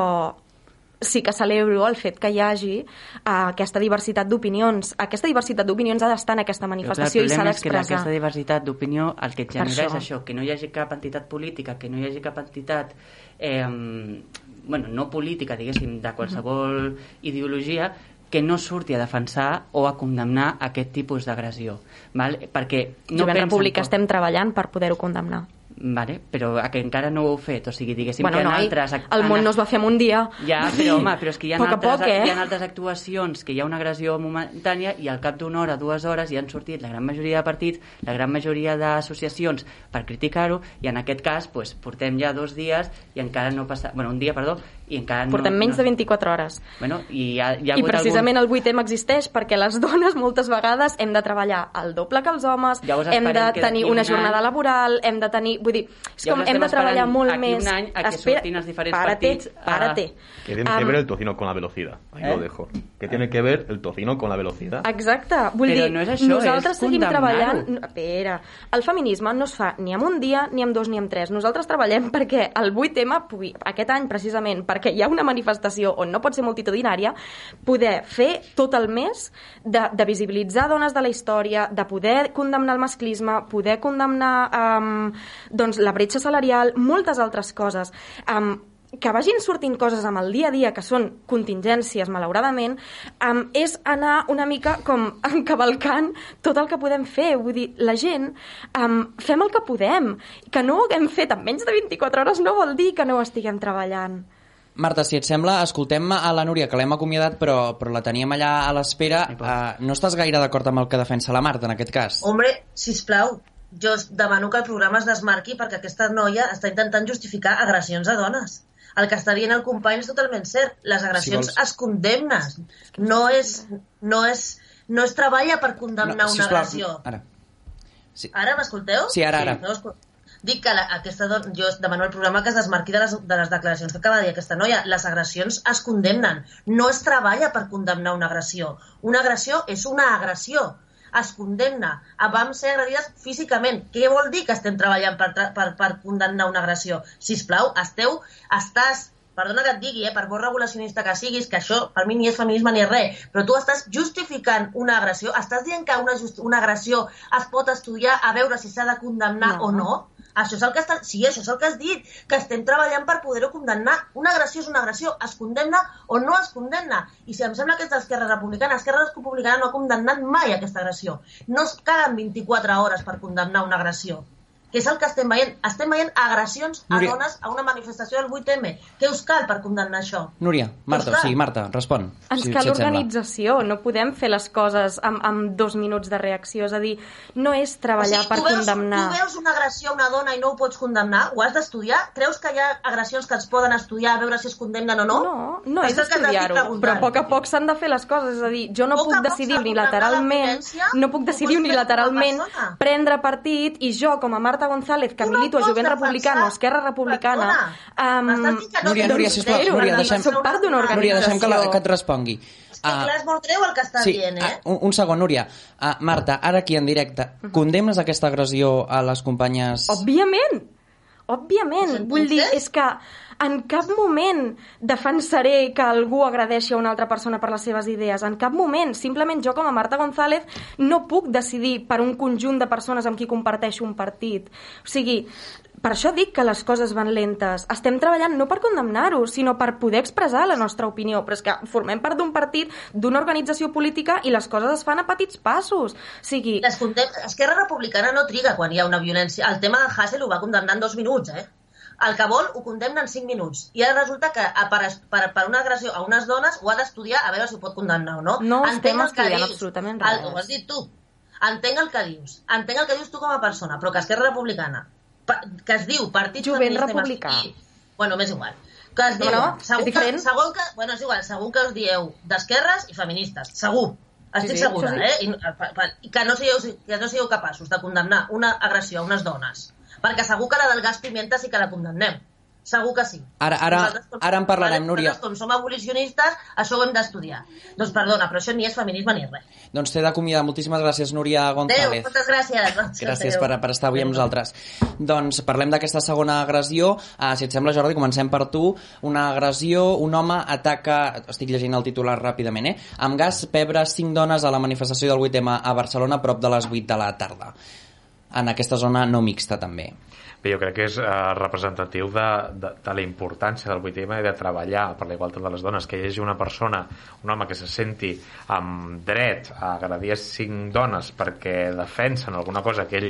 sí que celebro el fet que hi hagi uh, aquesta diversitat d'opinions. Aquesta diversitat d'opinions ha d'estar en aquesta manifestació el i s'ha problema és que d'expressar. aquesta diversitat d'opinió el que genera és això. això, que no hi hagi cap entitat política, que no hi hagi cap entitat eh, bueno, no política, diguéssim, de qualsevol ideologia que no surti a defensar o a condemnar aquest tipus d'agressió. Perquè no Jovent República estem treballant per poder-ho condemnar. Vale, però a que encara no ho heu fet, o sigui, diguéssim Bueno, que en noi, altres... el món no es va fer en un dia. Ja, però home, però és que hi ha, Poc altres, poc, eh? hi ha altres actuacions que hi ha una agressió momentània i al cap d'una hora, dues hores, ja han sortit la gran majoria de partits, la gran majoria d'associacions per criticar-ho i en aquest cas pues, portem ja dos dies i encara no passa... Bueno, un dia, perdó, i encara Portem no... menys no... de 24 hores. Bueno, i hi ha, hi ha I precisament algun... el 8M existeix perquè les dones moltes vegades hem de treballar el doble que els homes, Llavors hem de tenir una un jornada any- laboral, hem de tenir... Vull dir, és com Llavors hem de estem treballar esperant molt aquí més... un any a que surtin els diferents partits a- Párate. Que tiene que ver el tocino con la velocidad. Ahí ¿Eh? lo dejo. Que tiene que ver el tocino con la velocidad. Exacte, vull Però dir, no és això, nosaltres és seguim treballant... No, Espera, el feminisme no es fa ni en un dia, ni en dos, ni en tres. Nosaltres treballem perquè el 8M pugui, aquest any precisament, perquè hi ha una manifestació on no pot ser multitudinària, poder fer tot el més de, de visibilitzar dones de la història, de poder condemnar el masclisme, poder condemnar um, doncs, la bretxa salarial, moltes altres coses. Um, que vagin sortint coses amb el dia a dia que són contingències, malauradament, um, és anar una mica com encavalcant tot el que podem fer. Vull dir, la gent, um, fem el que podem. Que no ho haguem fet en menys de 24 hores no vol dir que no ho estiguem treballant. Marta, si et sembla, escoltem a la Núria, que l'hem acomiadat, però, però la teníem allà a l'espera. Uh, no estàs gaire d'acord amb el que defensa la Marta, en aquest cas? Hombre, sisplau, jo demano que el programa es desmarqui perquè aquesta noia està intentant justificar agressions a dones. El que està dient el company és totalment cert. Les agressions vols- es condemnen. No és, no és, no es treballa per condemnar una sisplau, agressió. Ara. Sí. Ara m'escolteu? Sí, ara, ara. No, escol- Dic que la, aquesta don... jo demano al programa que es desmarqui de les, de les declaracions que acaba de dir aquesta noia. Les agressions es condemnen. No es treballa per condemnar una agressió. Una agressió és una agressió. Es condemna. Vam ser agredides físicament. Què vol dir que estem treballant per, per, per condemnar una agressió? Si plau, esteu, estàs perdona que et digui, eh, per molt regulacionista que siguis, que això per mi ni és feminisme ni és res, però tu estàs justificant una agressió, estàs dient que una, just, una agressió es pot estudiar a veure si s'ha de condemnar No. o no? Això és el que està... Sí, això és el que has dit, que estem treballant per poder-ho condemnar. Una agressió és una agressió, es condemna o no es condemna. I si em sembla que és d'Esquerra Republicana, Esquerra Republicana no ha condemnat mai aquesta agressió. No es calen 24 hores per condemnar una agressió. Que és el que estem veient. Estem veient agressions a Núria. dones a una manifestació del 8M. Què us cal per condemnar això? Núria, Marta, clar. Marta, respon. Ens si, cal si et sembla. organització, no podem fer les coses amb, amb dos minuts de reacció. És a dir, no és treballar o sigui, per tu veus, condemnar. Tu veus una agressió a una dona i no ho pots condemnar? Ho has d'estudiar? Creus que hi ha agressions que es poden estudiar a veure si es condemnen o no? No, no És és estudiar-ho, però a poc a poc s'han de fer les coses. És a dir, jo no puc poc decidir unilateralment, no puc decidir unilateralment prendre partit i jo, com a Marta González, que no milito a Jovent Republicana Esquerra Republicana, Perdona, um, m'estàs dient que no Núria, Núria, un sisplau, Núria, deixem- organització, part d'una una- Núria, deixem que, la, organització. que et respongui. És que clar, és molt greu el que estàs sí, dient, eh? ah, un, un segon, Núria. Uh, Marta, ara aquí en directe, condemnes aquesta agressió a les companyes... Òbviament, òbviament. Vull dir, és que en cap moment defensaré que algú agradeixi a una altra persona per les seves idees. En cap moment. Simplement jo, com a Marta González, no puc decidir per un conjunt de persones amb qui comparteixo un partit. O sigui, per això dic que les coses van lentes. Estem treballant no per condemnar-ho, sinó per poder expressar la nostra opinió. Però és que formem part d'un partit, d'una organització política i les coses es fan a petits passos. O sigui, Les condem... Esquerra Republicana no triga quan hi ha una violència. El tema de Hassel ho va condemnar en dos minuts, eh? El que vol ho condemna en 5 minuts. I ara resulta que a, per, per, per una agressió a unes dones ho ha d'estudiar a veure si ho pot condemnar o no. No Entenc estem el estudiant dius. absolutament El, res. ho has dit tu. Entenc el que dius. Entenc el que dius tu com a persona, però que Esquerra Republicana, que es diu Partit Jovent Republicà. Masculí, Bueno, m'és igual. Que es diu, No, no, segur, que, segur que, bueno, és igual, segur que us dieu d'esquerres i feministes, segur. Estic sí, segura, això sí. eh? Pa- i que, no sigueu, que no sigueu capaços de condemnar una agressió a unes dones. Perquè segur que la del gas pimienta sí que la condemnem. Segur que sí. Ara- ara- Nosaltres, com- ara en parlarem, Núria. Com som abolicionistes, això ho hem d'estudiar. Doncs perdona, però això ni és feminisme ni res. Doncs t'he d'acomiadar. Moltíssimes gràcies, Núria Adéu, González. moltes gràcies. Gràcies per, per estar avui amb nosaltres. Doncs parlem d'aquesta segona agressió. Uh, si et sembla, Jordi, comencem per tu. Una agressió, un home ataca, estic llegint el titular ràpidament, eh? amb gas pebre cinc dones a la manifestació del 8M a Barcelona a prop de les 8 de la tarda. En aquesta zona no mixta, també. Bé, jo crec que és eh, representatiu de, de, de la importància del 8M i de treballar per la igualtat de les dones, que hi hagi una persona, un home que se senti amb dret a agredir a cinc dones perquè defensen alguna cosa que ell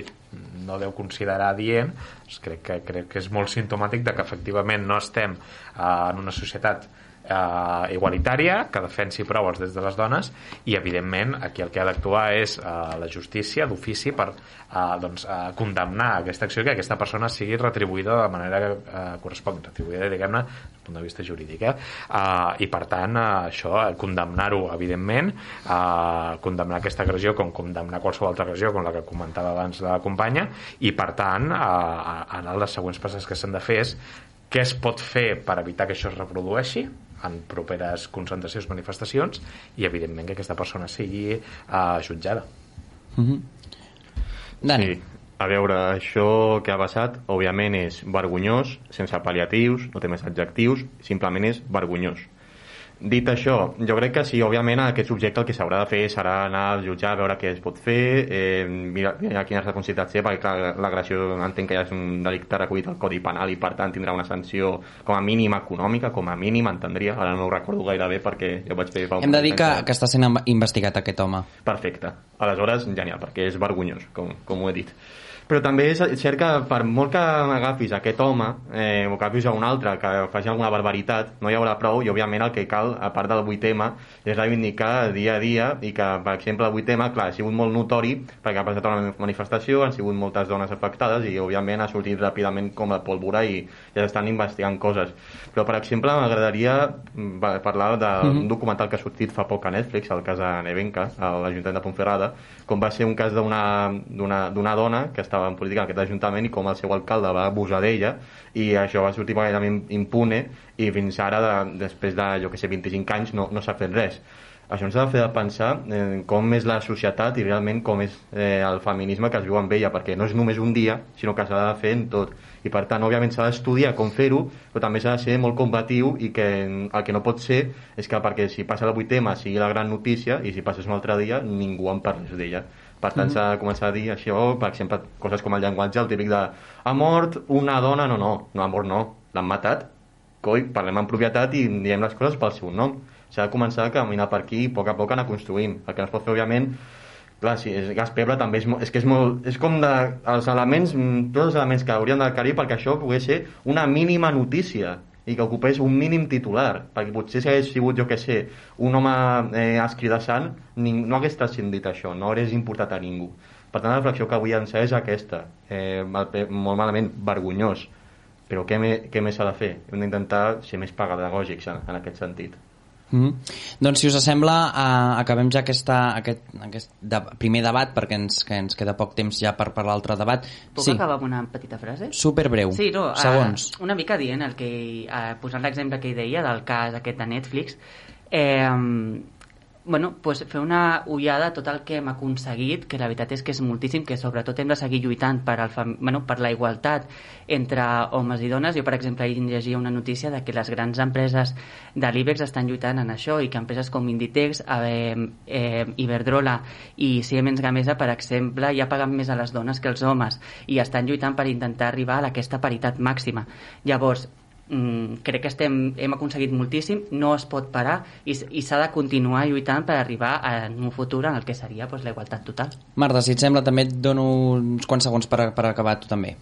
no deu considerar dient, doncs crec que, crec que és molt sintomàtic de que efectivament no estem eh, en una societat igualitària que defensi prou els drets de les dones i evidentment aquí el que ha d'actuar és eh, la justícia d'ofici per eh, doncs, eh, condemnar aquesta acció que aquesta persona sigui retribuïda de manera que eh, correspon retribuïda diguem-ne des del punt de vista jurídic eh? Eh, i per tant eh, això, eh, condemnar-ho evidentment eh, condemnar aquesta agressió com condemnar qualsevol altra agressió com la que comentava abans la companya i per tant eh, en les següents passes que s'han de fer és què es pot fer per evitar que això es reprodueixi en properes concentracions, manifestacions i evidentment que aquesta persona sigui uh, jutjada. Mm -hmm. Dani. Sí. A veure, això que ha passat, òbviament, és vergonyós, sense pal·liatius, no té més adjectius, simplement és vergonyós. Dit això, jo crec que sí, òbviament, aquest subjecte el que s'haurà de fer serà anar al jutjar a veure què es pot fer, eh, mirar, mirar quines responsabilitats té, perquè clar, l'agressió entenc que ja és un delicte recollit al Codi Penal i per tant tindrà una sanció com a mínima econòmica, com a mínim entendria, ara no ho recordo gaire bé perquè ja ho vaig fer fa un Hem de dir que, que està sent investigat aquest home. Perfecte. Aleshores, genial, perquè és vergonyós, com, com ho he dit. Però també és cert que per molt que agafis aquest home eh, o que agafis a un altre que faci alguna barbaritat, no hi haurà prou i òbviament el que cal, a part del 8M, és reivindicar dia a dia i que, per exemple, el 8M, clar, ha sigut molt notori perquè ha passat una manifestació, han sigut moltes dones afectades i, òbviament, ha sortit ràpidament com la pólvora i ja s'estan investigant coses. Però, per exemple, m'agradaria mm, parlar d'un Mhm. documental que ha sortit fa poc a Netflix, el cas de Nevenca, a l'Ajuntament de Pontferrada, com va ser un cas d'una dona que estava en política en aquest ajuntament i com el seu alcalde va abusar d'ella i això va sortir gairebé impune i fins ara, de, després de, jo que sé, 25 anys, no, no s'ha fet res. Això ens ha de fer pensar en com és la societat i realment com és eh, el feminisme que es viu amb ella, perquè no és només un dia, sinó que s'ha de fer en tot. I per tant, òbviament, s'ha d'estudiar com fer-ho, però també s'ha de ser molt combatiu i que el que no pot ser és que perquè si passa el 8M sigui la gran notícia i si passés un altre dia ningú en parlés d'ella. Per tant, s'ha de començar a dir això, per exemple, coses com el llenguatge, el típic de ha mort una dona, no, no, no ha mort no, l'han matat, coi, parlem en propietat i diem les coses pel seu nom. S'ha de començar a caminar per aquí i a poc a poc anar construint. El que no es pot fer, òbviament, clar, sí, és gas pebre també és, és que és molt... És com de, els elements, mm, tots els elements que haurien d'aclarir perquè això pogués ser una mínima notícia i que ocupés un mínim titular, perquè potser si hagués sigut, jo que sé, un home eh, escridassant, no hagués transcendit això, no hagués importat a ningú. Per tant, la reflexió que vull llançar és aquesta. Eh, pe- molt malament, vergonyós. Però què, me, què més s'ha de fer? Hem d'intentar ser més pedagògics en, en aquest sentit. Mm -hmm. Doncs si us sembla uh, acabem ja aquesta, aquest, aquest de, primer debat perquè ens, que ens queda poc temps ja per per l'altre debat Puc sí, acabar amb una petita frase? super breu Sí, no, segons Uh, una mica dient el que, uh, posant l'exemple que ell deia del cas aquest de Netflix, eh, bueno, pues fer una ullada a tot el que hem aconseguit, que la veritat és que és moltíssim, que sobretot hem de seguir lluitant per, el fam... bueno, per la igualtat entre homes i dones. Jo, per exemple, ahir llegia una notícia de que les grans empreses de l'IBEX estan lluitant en això i que empreses com Inditex, eh, eh, Iberdrola i Siemens Gamesa, per exemple, ja paguen més a les dones que els homes i estan lluitant per intentar arribar a aquesta paritat màxima. Llavors, mm, crec que estem, hem aconseguit moltíssim, no es pot parar i, i s'ha de continuar lluitant per arribar a un futur en el que seria pues, la igualtat total. Marta, si et sembla també et dono uns quants segons per, per acabar tu també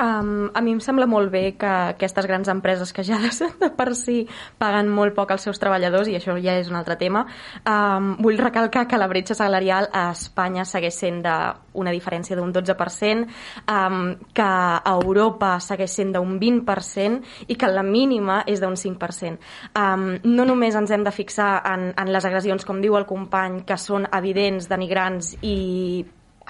Um, a mi em sembla molt bé que aquestes grans empreses que ja de, per si paguen molt poc als seus treballadors, i això ja és un altre tema, um, vull recalcar que la bretxa salarial a Espanya segueix sent d'una diferència d'un 12%, um, que a Europa segueix sent d'un 20% i que la mínima és d'un 5%. Um, no només ens hem de fixar en, en les agressions, com diu el company, que són evidents, denigrants i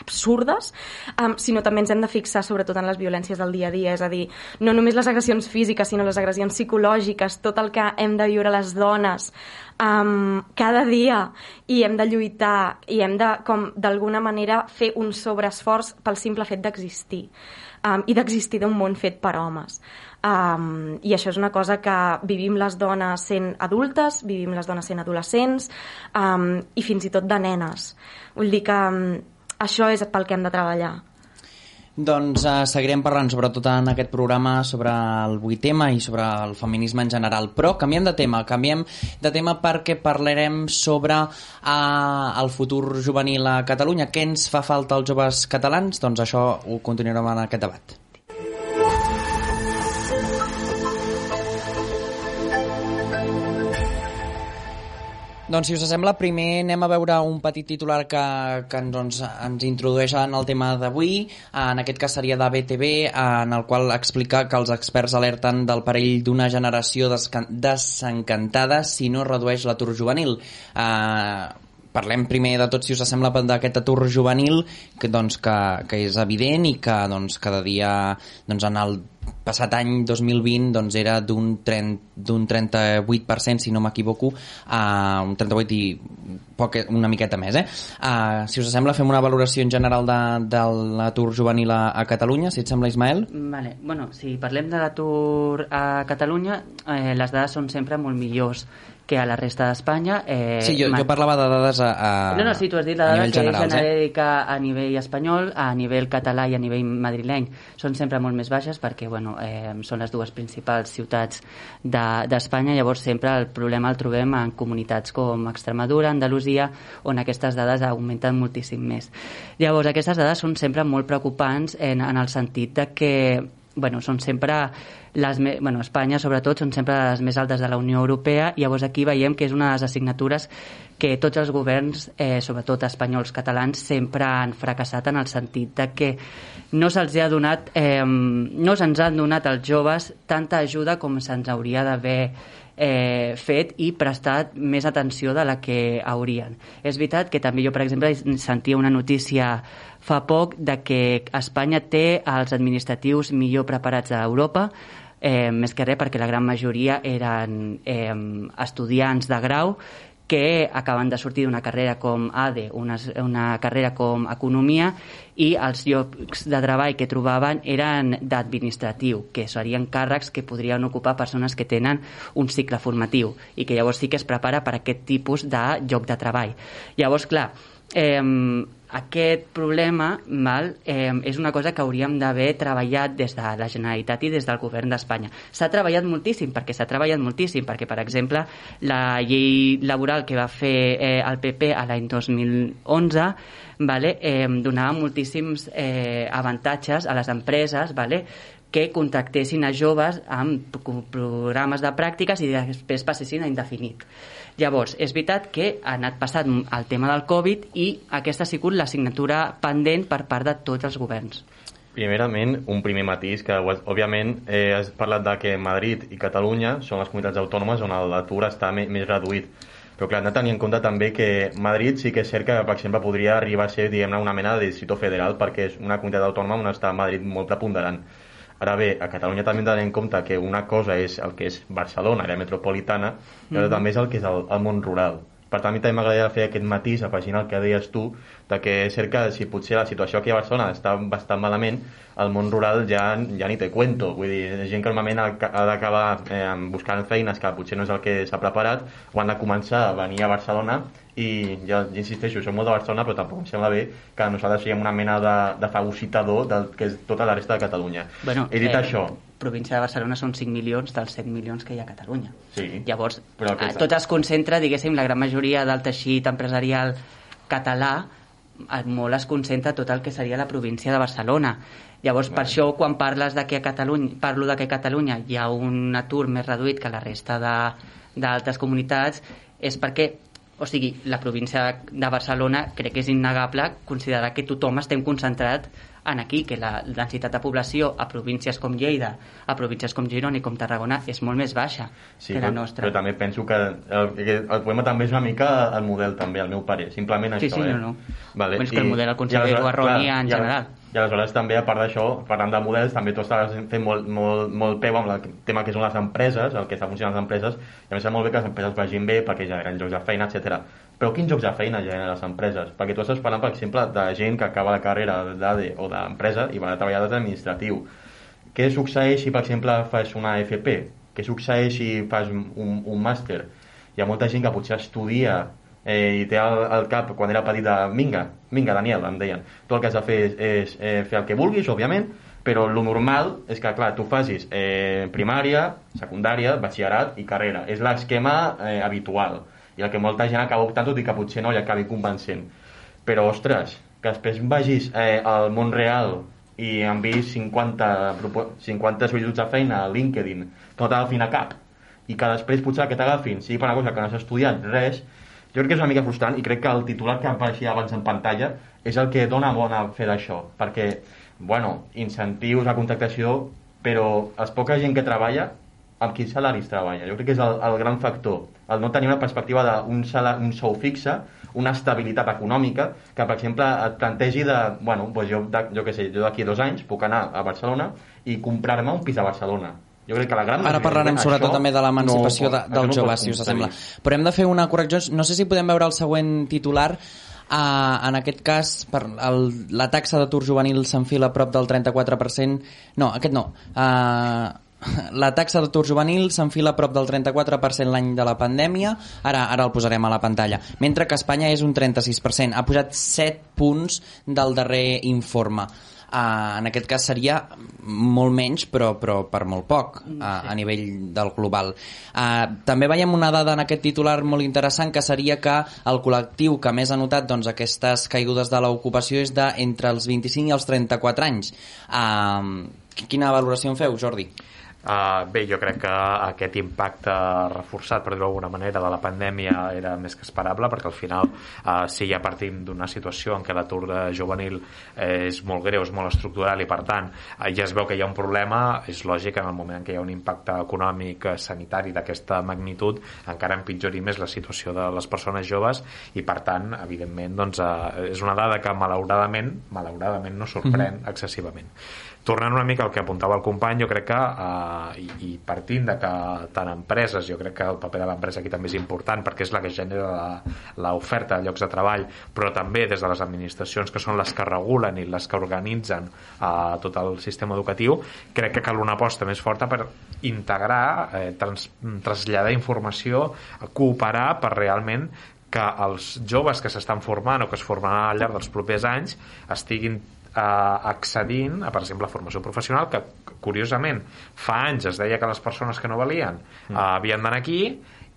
absurdes, um, sinó també ens hem de fixar sobretot en les violències del dia a dia, és a dir, no només les agressions físiques, sinó les agressions psicològiques, tot el que hem de viure les dones um, cada dia i hem de lluitar i hem de, com d'alguna manera, fer un sobreesforç pel simple fet d'existir um, i d'existir d'un món fet per homes. Um, I això és una cosa que vivim les dones sent adultes, vivim les dones sent adolescents um, i fins i tot de nenes. Vull dir que um, això és pel que hem de treballar. Doncs uh, seguirem parlant sobretot en aquest programa sobre el 8M i sobre el feminisme en general. Però canviem de tema, canviem de tema perquè parlarem sobre uh, el futur juvenil a Catalunya. Què ens fa falta als joves catalans? Doncs això ho continuarem en aquest debat. Doncs, si us sembla, primer anem a veure un petit titular que, que doncs, ens introdueix en el tema d'avui. En aquest cas seria de BTV, en el qual explica que els experts alerten del perill d'una generació desencantada si no redueix l'atur juvenil. Uh, parlem primer de tot, si us sembla, d'aquest atur juvenil, que, doncs, que, que és evident i que doncs, cada dia doncs, en el passat any 2020 doncs, era d'un 30 d'un 38%, si no m'equivoco, uh, un 38 i poc, una miqueta més. Eh? Uh, si us sembla, fem una valoració en general de, de l'atur juvenil a, a Catalunya, si et sembla, Ismael. Vale. Bueno, si parlem de l'atur a Catalunya, eh, les dades són sempre molt millors que a la resta d'Espanya. Eh, Sí, jo, jo parlava de dades a, a, No, no, sí, tu has dit la dada que general, és eh? genèrica a nivell espanyol, a nivell català i a nivell madrileny són sempre molt més baixes perquè bueno, eh, són les dues principals ciutats de- d'Espanya, llavors sempre el problema el trobem en comunitats com Extremadura, Andalusia, on aquestes dades augmenten moltíssim més. Llavors, aquestes dades són sempre molt preocupants en, en el sentit de que bueno, són sempre les me... bueno, Espanya sobretot són sempre les més altes de la Unió Europea i llavors aquí veiem que és una de les assignatures que tots els governs, eh, sobretot espanyols catalans, sempre han fracassat en el sentit de que no se'ls ha donat eh, no se'ns han donat als joves tanta ajuda com se'ns hauria d'haver eh, fet i prestat més atenció de la que haurien. És veritat que també jo, per exemple, sentia una notícia fa poc de que Espanya té els administratius millor preparats a Europa, eh, més que res perquè la gran majoria eren eh, estudiants de grau que acaben de sortir d'una carrera com ADE, una, una carrera com Economia, i els llocs de treball que trobaven eren d'administratiu, que serien càrrecs que podrien ocupar persones que tenen un cicle formatiu i que llavors sí que es prepara per aquest tipus de lloc de treball. Llavors, clar, eh, aquest problema val, eh, és una cosa que hauríem d'haver treballat des de la Generalitat i des del govern d'Espanya. S'ha treballat moltíssim, perquè s'ha treballat moltíssim, perquè, per exemple, la llei laboral que va fer eh, el PP a l'any 2011 vale, eh, donava moltíssims eh, avantatges a les empreses vale, que contractessin a joves amb programes de pràctiques i després passessin a indefinit. Llavors, és veritat que ha anat passant el tema del Covid i aquesta ha sigut l'assignatura pendent per part de tots els governs. Primerament, un primer matís, que òbviament eh, has parlat de que Madrid i Catalunya són les comunitats autònomes on l'atur està més, reduït. Però clar, hem de tenir en compte també que Madrid sí que és cert que, per exemple, podria arribar a ser diguem una mena de distrito federal perquè és una comunitat autònoma on està Madrid molt preponderant. Ara bé, a Catalunya també hem de tenir en compte que una cosa és el que és Barcelona, àrea metropolitana, però mm també és el que és el, el món rural. Per tant, a mi també m'agradaria fer aquest matís, afegint el que deies tu, de que és cert que si potser la situació aquí a Barcelona està bastant malament, al món rural ja, ja ni te cuento. Vull dir, gent que normalment ha d'acabar eh, buscant feines que potser no és el que s'ha preparat, o han de començar a venir a Barcelona i ja, insisteixo, som molt de Barcelona però tampoc em sembla bé que nosaltres siguem una mena de, de fagocitador del que és tota la resta de Catalunya. Bueno, He dit eh, això, província de Barcelona són 5 milions dels 7 milions que hi ha a Catalunya. Sí, Llavors, però eh, aquesta- tot es concentra, diguéssim, la gran majoria del teixit empresarial català eh, molt es concentra tot el que seria la província de Barcelona. Llavors, per això, quan parles de que a Catalunya, parlo de que a Catalunya hi ha un atur més reduït que la resta de- d'altres comunitats, és perquè o sigui, la província de Barcelona crec que és innegable considerar que tothom estem concentrat en aquí, que la densitat de població a províncies com Lleida, a províncies com Girona i com Tarragona és molt més baixa Sí, que la nostra. però també penso que el, que el problema també és una mica el model, també, al meu pare. Simplement Sí, això, sí, eh? no, no. Vale. Bueno, és que el model el considero erroni en i general. I aleshores també, a part d'això, parlant de models, també tu estàs fent molt, molt, molt peu amb el tema que són les empreses, el que està funcionant les empreses, i a més és molt bé que les empreses vagin bé perquè generen llocs de feina, etc. Però quins llocs de feina generen les empreses? Perquè tu estàs parlant, per exemple, de gent que acaba la carrera d'ADE o d'empresa i va a treballar d'administratiu. Què succeeix si, per exemple, fas una FP? Què succeeix si fas un, un màster? Hi ha molta gent que potser estudia eh, i té al, al cap, quan era petit, de vinga, vinga, Daniel, em deien, tu el que has de fer és, és eh, fer el que vulguis, òbviament, però lo normal és que, clar, tu facis eh, primària, secundària, batxillerat i carrera. És l'esquema eh, habitual i el que molta gent acaba optant, tot i que potser no li acabi convencent. Però, ostres, que després vagis eh, al món real i enviïs 50, propo- 50 sol·licituds de feina a LinkedIn que no t'agafin a cap i que després potser que t'agafin sigui per una cosa que no has estudiat res jo crec que és una mica frustrant i crec que el titular que apareixia abans en pantalla és el que dona bona fe d'això perquè, bueno, incentius a contractació però els poca gent que treballa amb quins salaris treballa. Jo crec que és el, el gran factor, el no tenir una perspectiva d'un un sou fixe, una estabilitat econòmica, que, per exemple, et plantegi de, bueno, doncs jo, de, jo què sé, jo d'aquí dos anys puc anar a Barcelona i comprar-me un pis a Barcelona. Jo crec que la gran Ara parlarem gent, sobretot això també de l'emancipació no de, dels això no joves, si us sembla. Però hem de fer una correcció. No sé si podem veure el següent titular. Uh, en aquest cas, per el, la taxa d'atur juvenil s'enfila a prop del 34%. No, aquest no. Uh, la taxa d'atur juvenil s'enfila a prop del 34% l'any de la pandèmia, ara ara el posarem a la pantalla, mentre que Espanya és un 36%, ha pujat 7 punts del darrer informe. Uh, en aquest cas seria molt menys, però, però per molt poc, uh, a nivell del global. Uh, també veiem una dada en aquest titular molt interessant, que seria que el col·lectiu que més ha notat doncs, aquestes caigudes de l'ocupació és de entre els 25 i els 34 anys. Uh, quina valoració en feu, Jordi? Uh, bé, jo crec que aquest impacte reforçat, per dir-ho d'alguna manera, de la pandèmia era més que esperable, perquè al final uh, si ja partim d'una situació en què l'atur de juvenil eh, és molt greu, és molt estructural i per tant uh, ja es veu que hi ha un problema, és lògic en el moment en què hi ha un impacte econòmic eh, sanitari d'aquesta magnitud encara empitjori més la situació de les persones joves i per tant, evidentment, doncs, uh, és una dada que malauradament, malauradament no sorprèn excessivament. Tornant una mica al que apuntava el company, jo crec que, eh, i, i partint de que tant empreses, jo crec que el paper de l'empresa aquí també és important perquè és la que genera l'oferta de llocs de treball, però també des de les administracions que són les que regulen i les que organitzen eh, tot el sistema educatiu, crec que cal una aposta més forta per integrar, eh, trans, traslladar informació, cooperar per realment que els joves que s'estan formant o que es formaran al llarg dels propers anys estiguin eh, accedint a, per exemple, a formació professional que, curiosament, fa anys es deia que les persones que no valien eh, havien d'anar aquí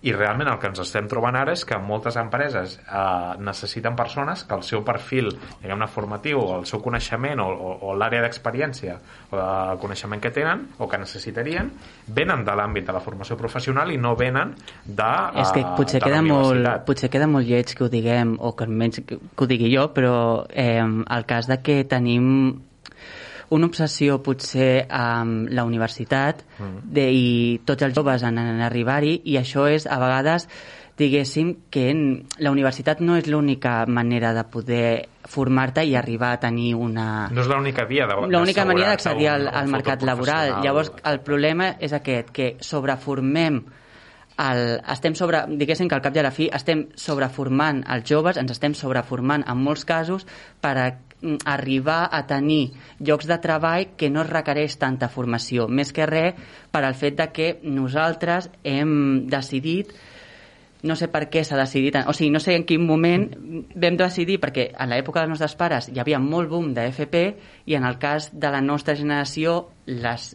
i realment el que ens estem trobant ara és que moltes empreses eh, necessiten persones que el seu perfil diguem-ne formatiu o el seu coneixement o, o, o l'àrea d'experiència o de coneixement que tenen o que necessitarien venen de l'àmbit de la formació professional i no venen de, És que eh, potser queda, molt, potser queda molt lleig que ho diguem, o que almenys que ho digui jo, però eh, el cas de que tenim una obsessió potser amb la universitat de, i tots els joves en, en arribar-hi i això és a vegades diguéssim que en- la universitat no és l'única manera de poder formar-te i arribar a tenir una, no és l'única via de, l'única manera d'accedir al, al mercat laboral. Llavors, el problema és aquest, que sobreformem el, estem sobre, diguéssim que al cap i a la fi estem sobreformant els joves, ens estem sobreformant en molts casos per a, mm, arribar a tenir llocs de treball que no es requereix tanta formació, més que res per al fet de que nosaltres hem decidit no sé per què s'ha decidit, o sigui, no sé en quin moment vam decidir, perquè a l'època dels nostres pares hi havia molt boom de FP i en el cas de la nostra generació les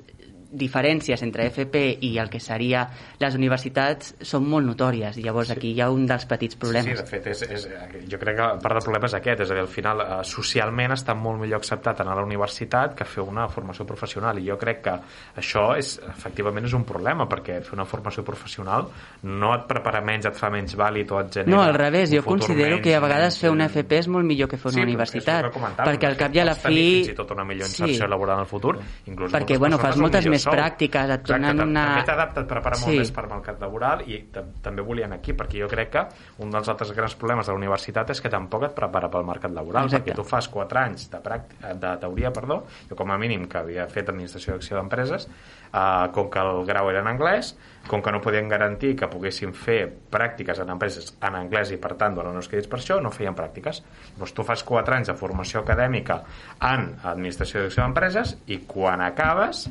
diferències entre FP i el que seria les universitats són molt notòries i llavors aquí hi ha un dels petits Sí, problemes. de fet, és, és, jo crec que part del problema és aquest, és a dir, al final, eh, socialment està molt millor acceptat anar a la universitat que fer una formació professional, i jo crec que això és, efectivament és un problema, perquè fer una formació professional no et prepara menys, et fa menys vàlid o et genera... No, al revés, jo considero menys- que a vegades fer una menys, FP és molt millor que fer una Sí, universitat, perquè al cap i a la pots tenir fi... fins i tot una millor inserció laboral en el futur, inclús Perquè, bueno, fas moltes millor més sou. pràctiques, et Exacte, donen tam- una- També t'adapta, et prepara molt Sí. més per mercat laboral i tam- també volien aquí, perquè jo crec que un dels altres grans problemes de la universitat és que tampoc et prepara pel mercat laboral, Exacte. perquè tu fas 4 anys de, pràcti- de teoria, perdó, jo com a mínim que havia fet administració d'acció d'empreses, eh, com que el grau era en anglès, com que no podien garantir que poguessin fer pràctiques en empreses en anglès i per tant donen uns crèdits per això, no feien pràctiques. Llavors tu fas 4 anys de formació acadèmica en administració d'acció d'empreses i quan acabes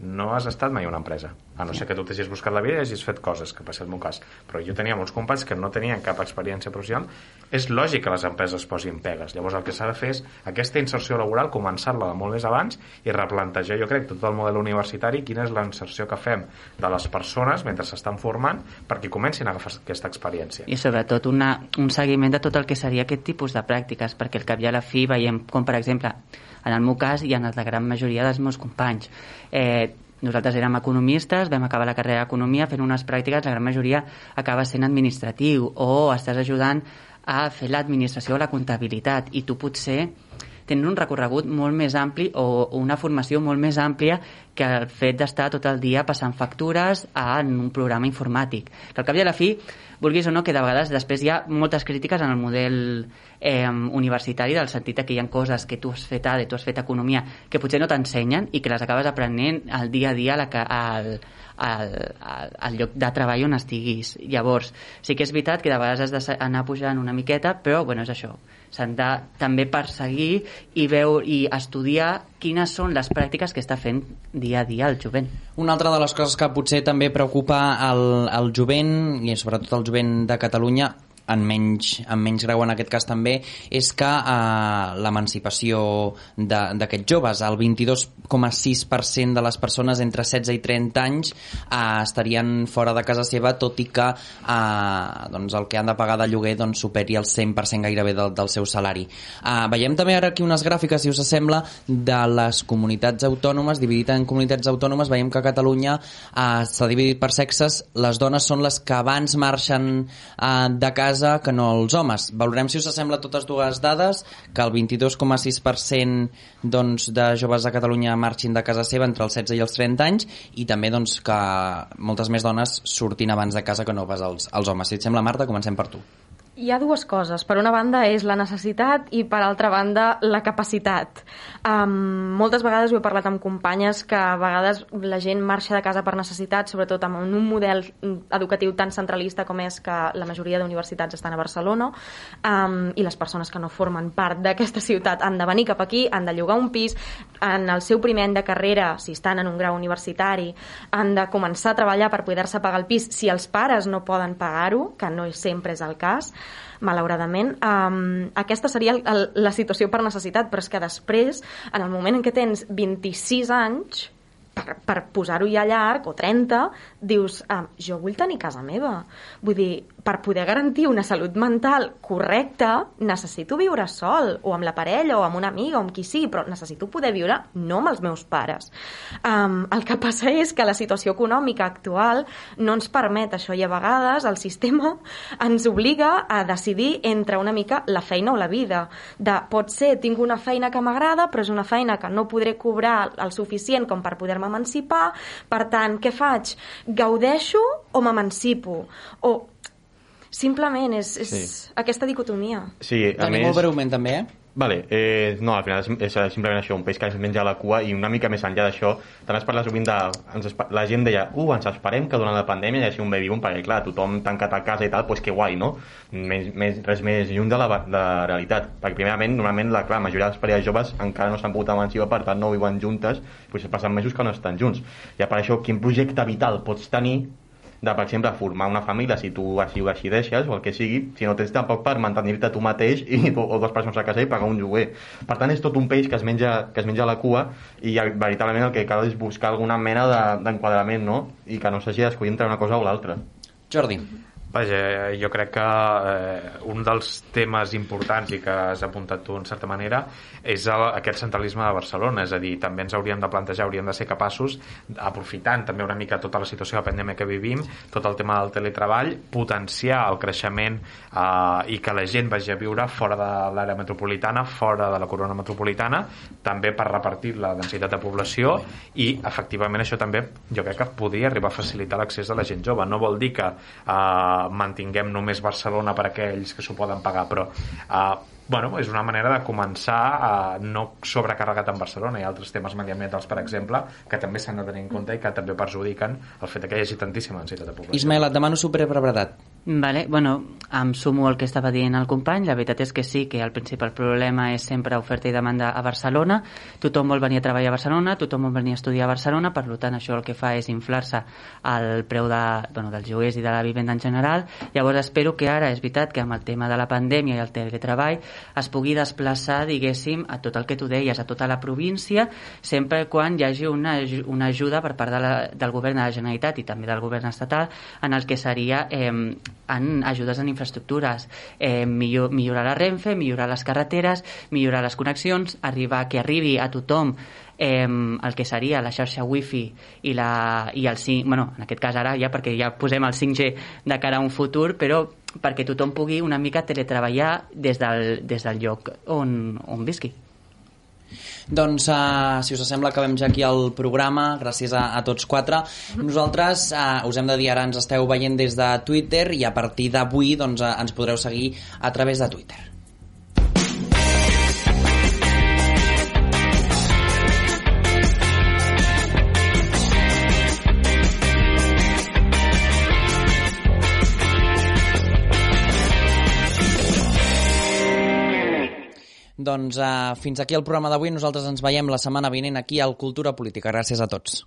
no has estat mai una empresa a no ser que tu t'hagis buscat la vida i hagis fet coses que va ser el meu cas, però jo tenia molts companys que no tenien cap experiència professional. És lògic que les empreses posin pegues. Llavors el que s'ha de fer és aquesta inserció laboral començar-la de molt més abans i replantejar jo crec tot el model universitari quina és la inserció que fem de les persones mentre s'estan formant perquè comencin a agafar aquesta experiència. I sobretot una, un seguiment de tot el que seria aquest tipus de pràctiques, perquè al cap i a la fi veiem com, per exemple, en el meu cas i en la gran majoria dels meus companys. Eh, nosaltres érem economistes, vam acabar la carrera d'economia fent unes pràctiques, la gran majoria acaba sent administratiu o estàs ajudant a fer l'administració o la comptabilitat i tu potser tenen un recorregut molt més ampli o una formació molt més àmplia que el fet d'estar tot el dia passant factures en un programa informàtic. Al cap i a la fi, vulguis o no, que de vegades després hi ha moltes crítiques en el model eh, universitari del sentit que hi ha coses que tu has fet ADE, tu has fet economia, que potser no t'ensenyen i que les acabes aprenent al dia a dia la, ca- al, al, al, al lloc de treball on estiguis. Llavors, sí que és veritat que de vegades has d'anar pujant una miqueta, però bueno, és això. S'han de també perseguir i veure i estudiar quines són les pràctiques que està fent dia a dia el jovent. Una altra de les coses que potser també preocupa el, el jovent, i sobretot el jovent de Catalunya, en menys, en menys grau en aquest cas també, és que eh, l'emancipació d'aquests joves, el 22,6% de les persones entre 16 i 30 anys eh, estarien fora de casa seva, tot i que eh, doncs el que han de pagar de lloguer doncs, superi el 100% gairebé del, del seu salari. Eh, veiem també ara aquí unes gràfiques, si us sembla, de les comunitats autònomes, dividit en comunitats autònomes, veiem que a Catalunya eh, s'ha dividit per sexes, les dones són les que abans marxen eh, de casa que no els homes. Valorem si us sembla totes dues dades, que el 22,6% doncs, de joves de Catalunya marxin de casa seva entre els 16 i els 30 anys i també doncs, que moltes més dones surtin abans de casa que no pas els, els homes. Si et sembla, Marta, comencem per tu. Hi ha dues coses. Per una banda és la necessitat i per altra banda la capacitat. Um, moltes vegades ho he parlat amb companyes que a vegades la gent marxa de casa per necessitat, sobretot amb un model educatiu tan centralista com és que la majoria d'universitats estan a Barcelona um, i les persones que no formen part d'aquesta ciutat han de venir cap aquí, han de llogar un pis, en el seu primer any de carrera, si estan en un grau universitari, han de començar a treballar per poder-se pagar el pis si els pares no poden pagar-ho, que no sempre és el cas, malauradament. Um, aquesta seria el, el, la situació per necessitat, però és que després, en el moment en què tens 26 anys, per, per posar-ho ja llarg, o 30, dius, ah, jo vull tenir casa meva. Vull dir, per poder garantir una salut mental correcta, necessito viure sol, o amb la parella, o amb una amiga, o amb qui sigui, però necessito poder viure no amb els meus pares. Um, el que passa és que la situació econòmica actual no ens permet això, i a vegades el sistema ens obliga a decidir entre una mica la feina o la vida. De, pot ser, tinc una feina que m'agrada, però és una feina que no podré cobrar el suficient com per poder-me emancipar, per tant, què faig? Gaudeixo o m'emancipo? O simplement és, és Sí. aquesta dicotomia. Sí, a Dani, més... molt breument també, eh? Vale, eh, no, al final és, és simplement això, un peix que es menja a la cua i una mica més enllà d'això, també es parla sovint de... Ens, la gent deia, uh, ens esperem que durant la pandèmia hi hagi un baby boom, perquè clar, tothom tancat a casa i tal, doncs que guai, no? Més, més, res més lluny de la, de la realitat. Perquè primerament, normalment, la, clar, la majoria de les parelles joves encara no s'han pogut emancipar, per tant no viuen juntes, doncs passen mesos que no estan junts. I a part això, quin projecte vital pots tenir de, per exemple, formar una família si tu així ho decideixes o el que sigui, si no tens tampoc per mantenir-te tu mateix i, o, o dues persones a casa i pagar un lloguer. Per tant, és tot un peix que es menja, que es menja a la cua i eh, veritablement el que cal és buscar alguna mena de- d'enquadrament, no? I que no s'hagi d'escollir entre una cosa o l'altra. Jordi. Vaja, jo crec que eh, un dels temes importants i que has apuntat tu en certa manera és el, aquest centralisme de Barcelona, és a dir, també ens hauríem de plantejar, hauríem de ser capaços, aprofitant també una mica tota la situació de pandèmia que vivim, tot el tema del teletreball, potenciar el creixement eh, i que la gent vagi a viure fora de l'àrea metropolitana, fora de la corona metropolitana, també per repartir la densitat de població i efectivament això també jo crec que podria arribar a facilitar l'accés de la gent jove. No vol dir que eh, mantinguem només Barcelona per aquells que s'ho poden pagar, però eh, bueno, és una manera de començar a no sobrecarregat en Barcelona. Ha altres temes mediambientals, per exemple, que també s'han de tenir en compte i que també perjudiquen el fet que hi hagi tantíssima densitat de població. Ismael, et demano superbrevetat. Vale, bueno, em sumo al que estava dient el company. La veritat és que sí, que el principal problema és sempre oferta i demanda a Barcelona. Tothom vol venir a treballar a Barcelona, tothom vol venir a estudiar a Barcelona, per tant això el que fa és inflar-se el preu de, bueno, dels lloguers i de la vivenda en general. Llavors espero que ara, és veritat que amb el tema de la pandèmia i el teletreball es pugui desplaçar, diguéssim, a tot el que tu deies, a tota la província, sempre quan hi hagi una, una ajuda per part de la, del govern de la Generalitat i també del govern estatal en el que seria eh, en ajudes en infraestructures, eh, millor, millorar la Renfe, millorar les carreteres, millorar les connexions, arribar que arribi a tothom eh, el que seria la xarxa wifi i, la, i el 5, bueno, en aquest cas ara ja perquè ja posem el 5G de cara a un futur, però perquè tothom pugui una mica teletreballar des del, des del lloc on, on visqui. Doncs, uh, si us sembla, acabem ja aquí el programa, gràcies a, a tots quatre. Nosaltres uh, us hem de dir, ara ens esteu veient des de Twitter i a partir d'avui doncs, uh, ens podreu seguir a través de Twitter. Doncs uh, fins aquí el programa d'avui. Nosaltres ens veiem la setmana vinent aquí al Cultura Política. Gràcies a tots.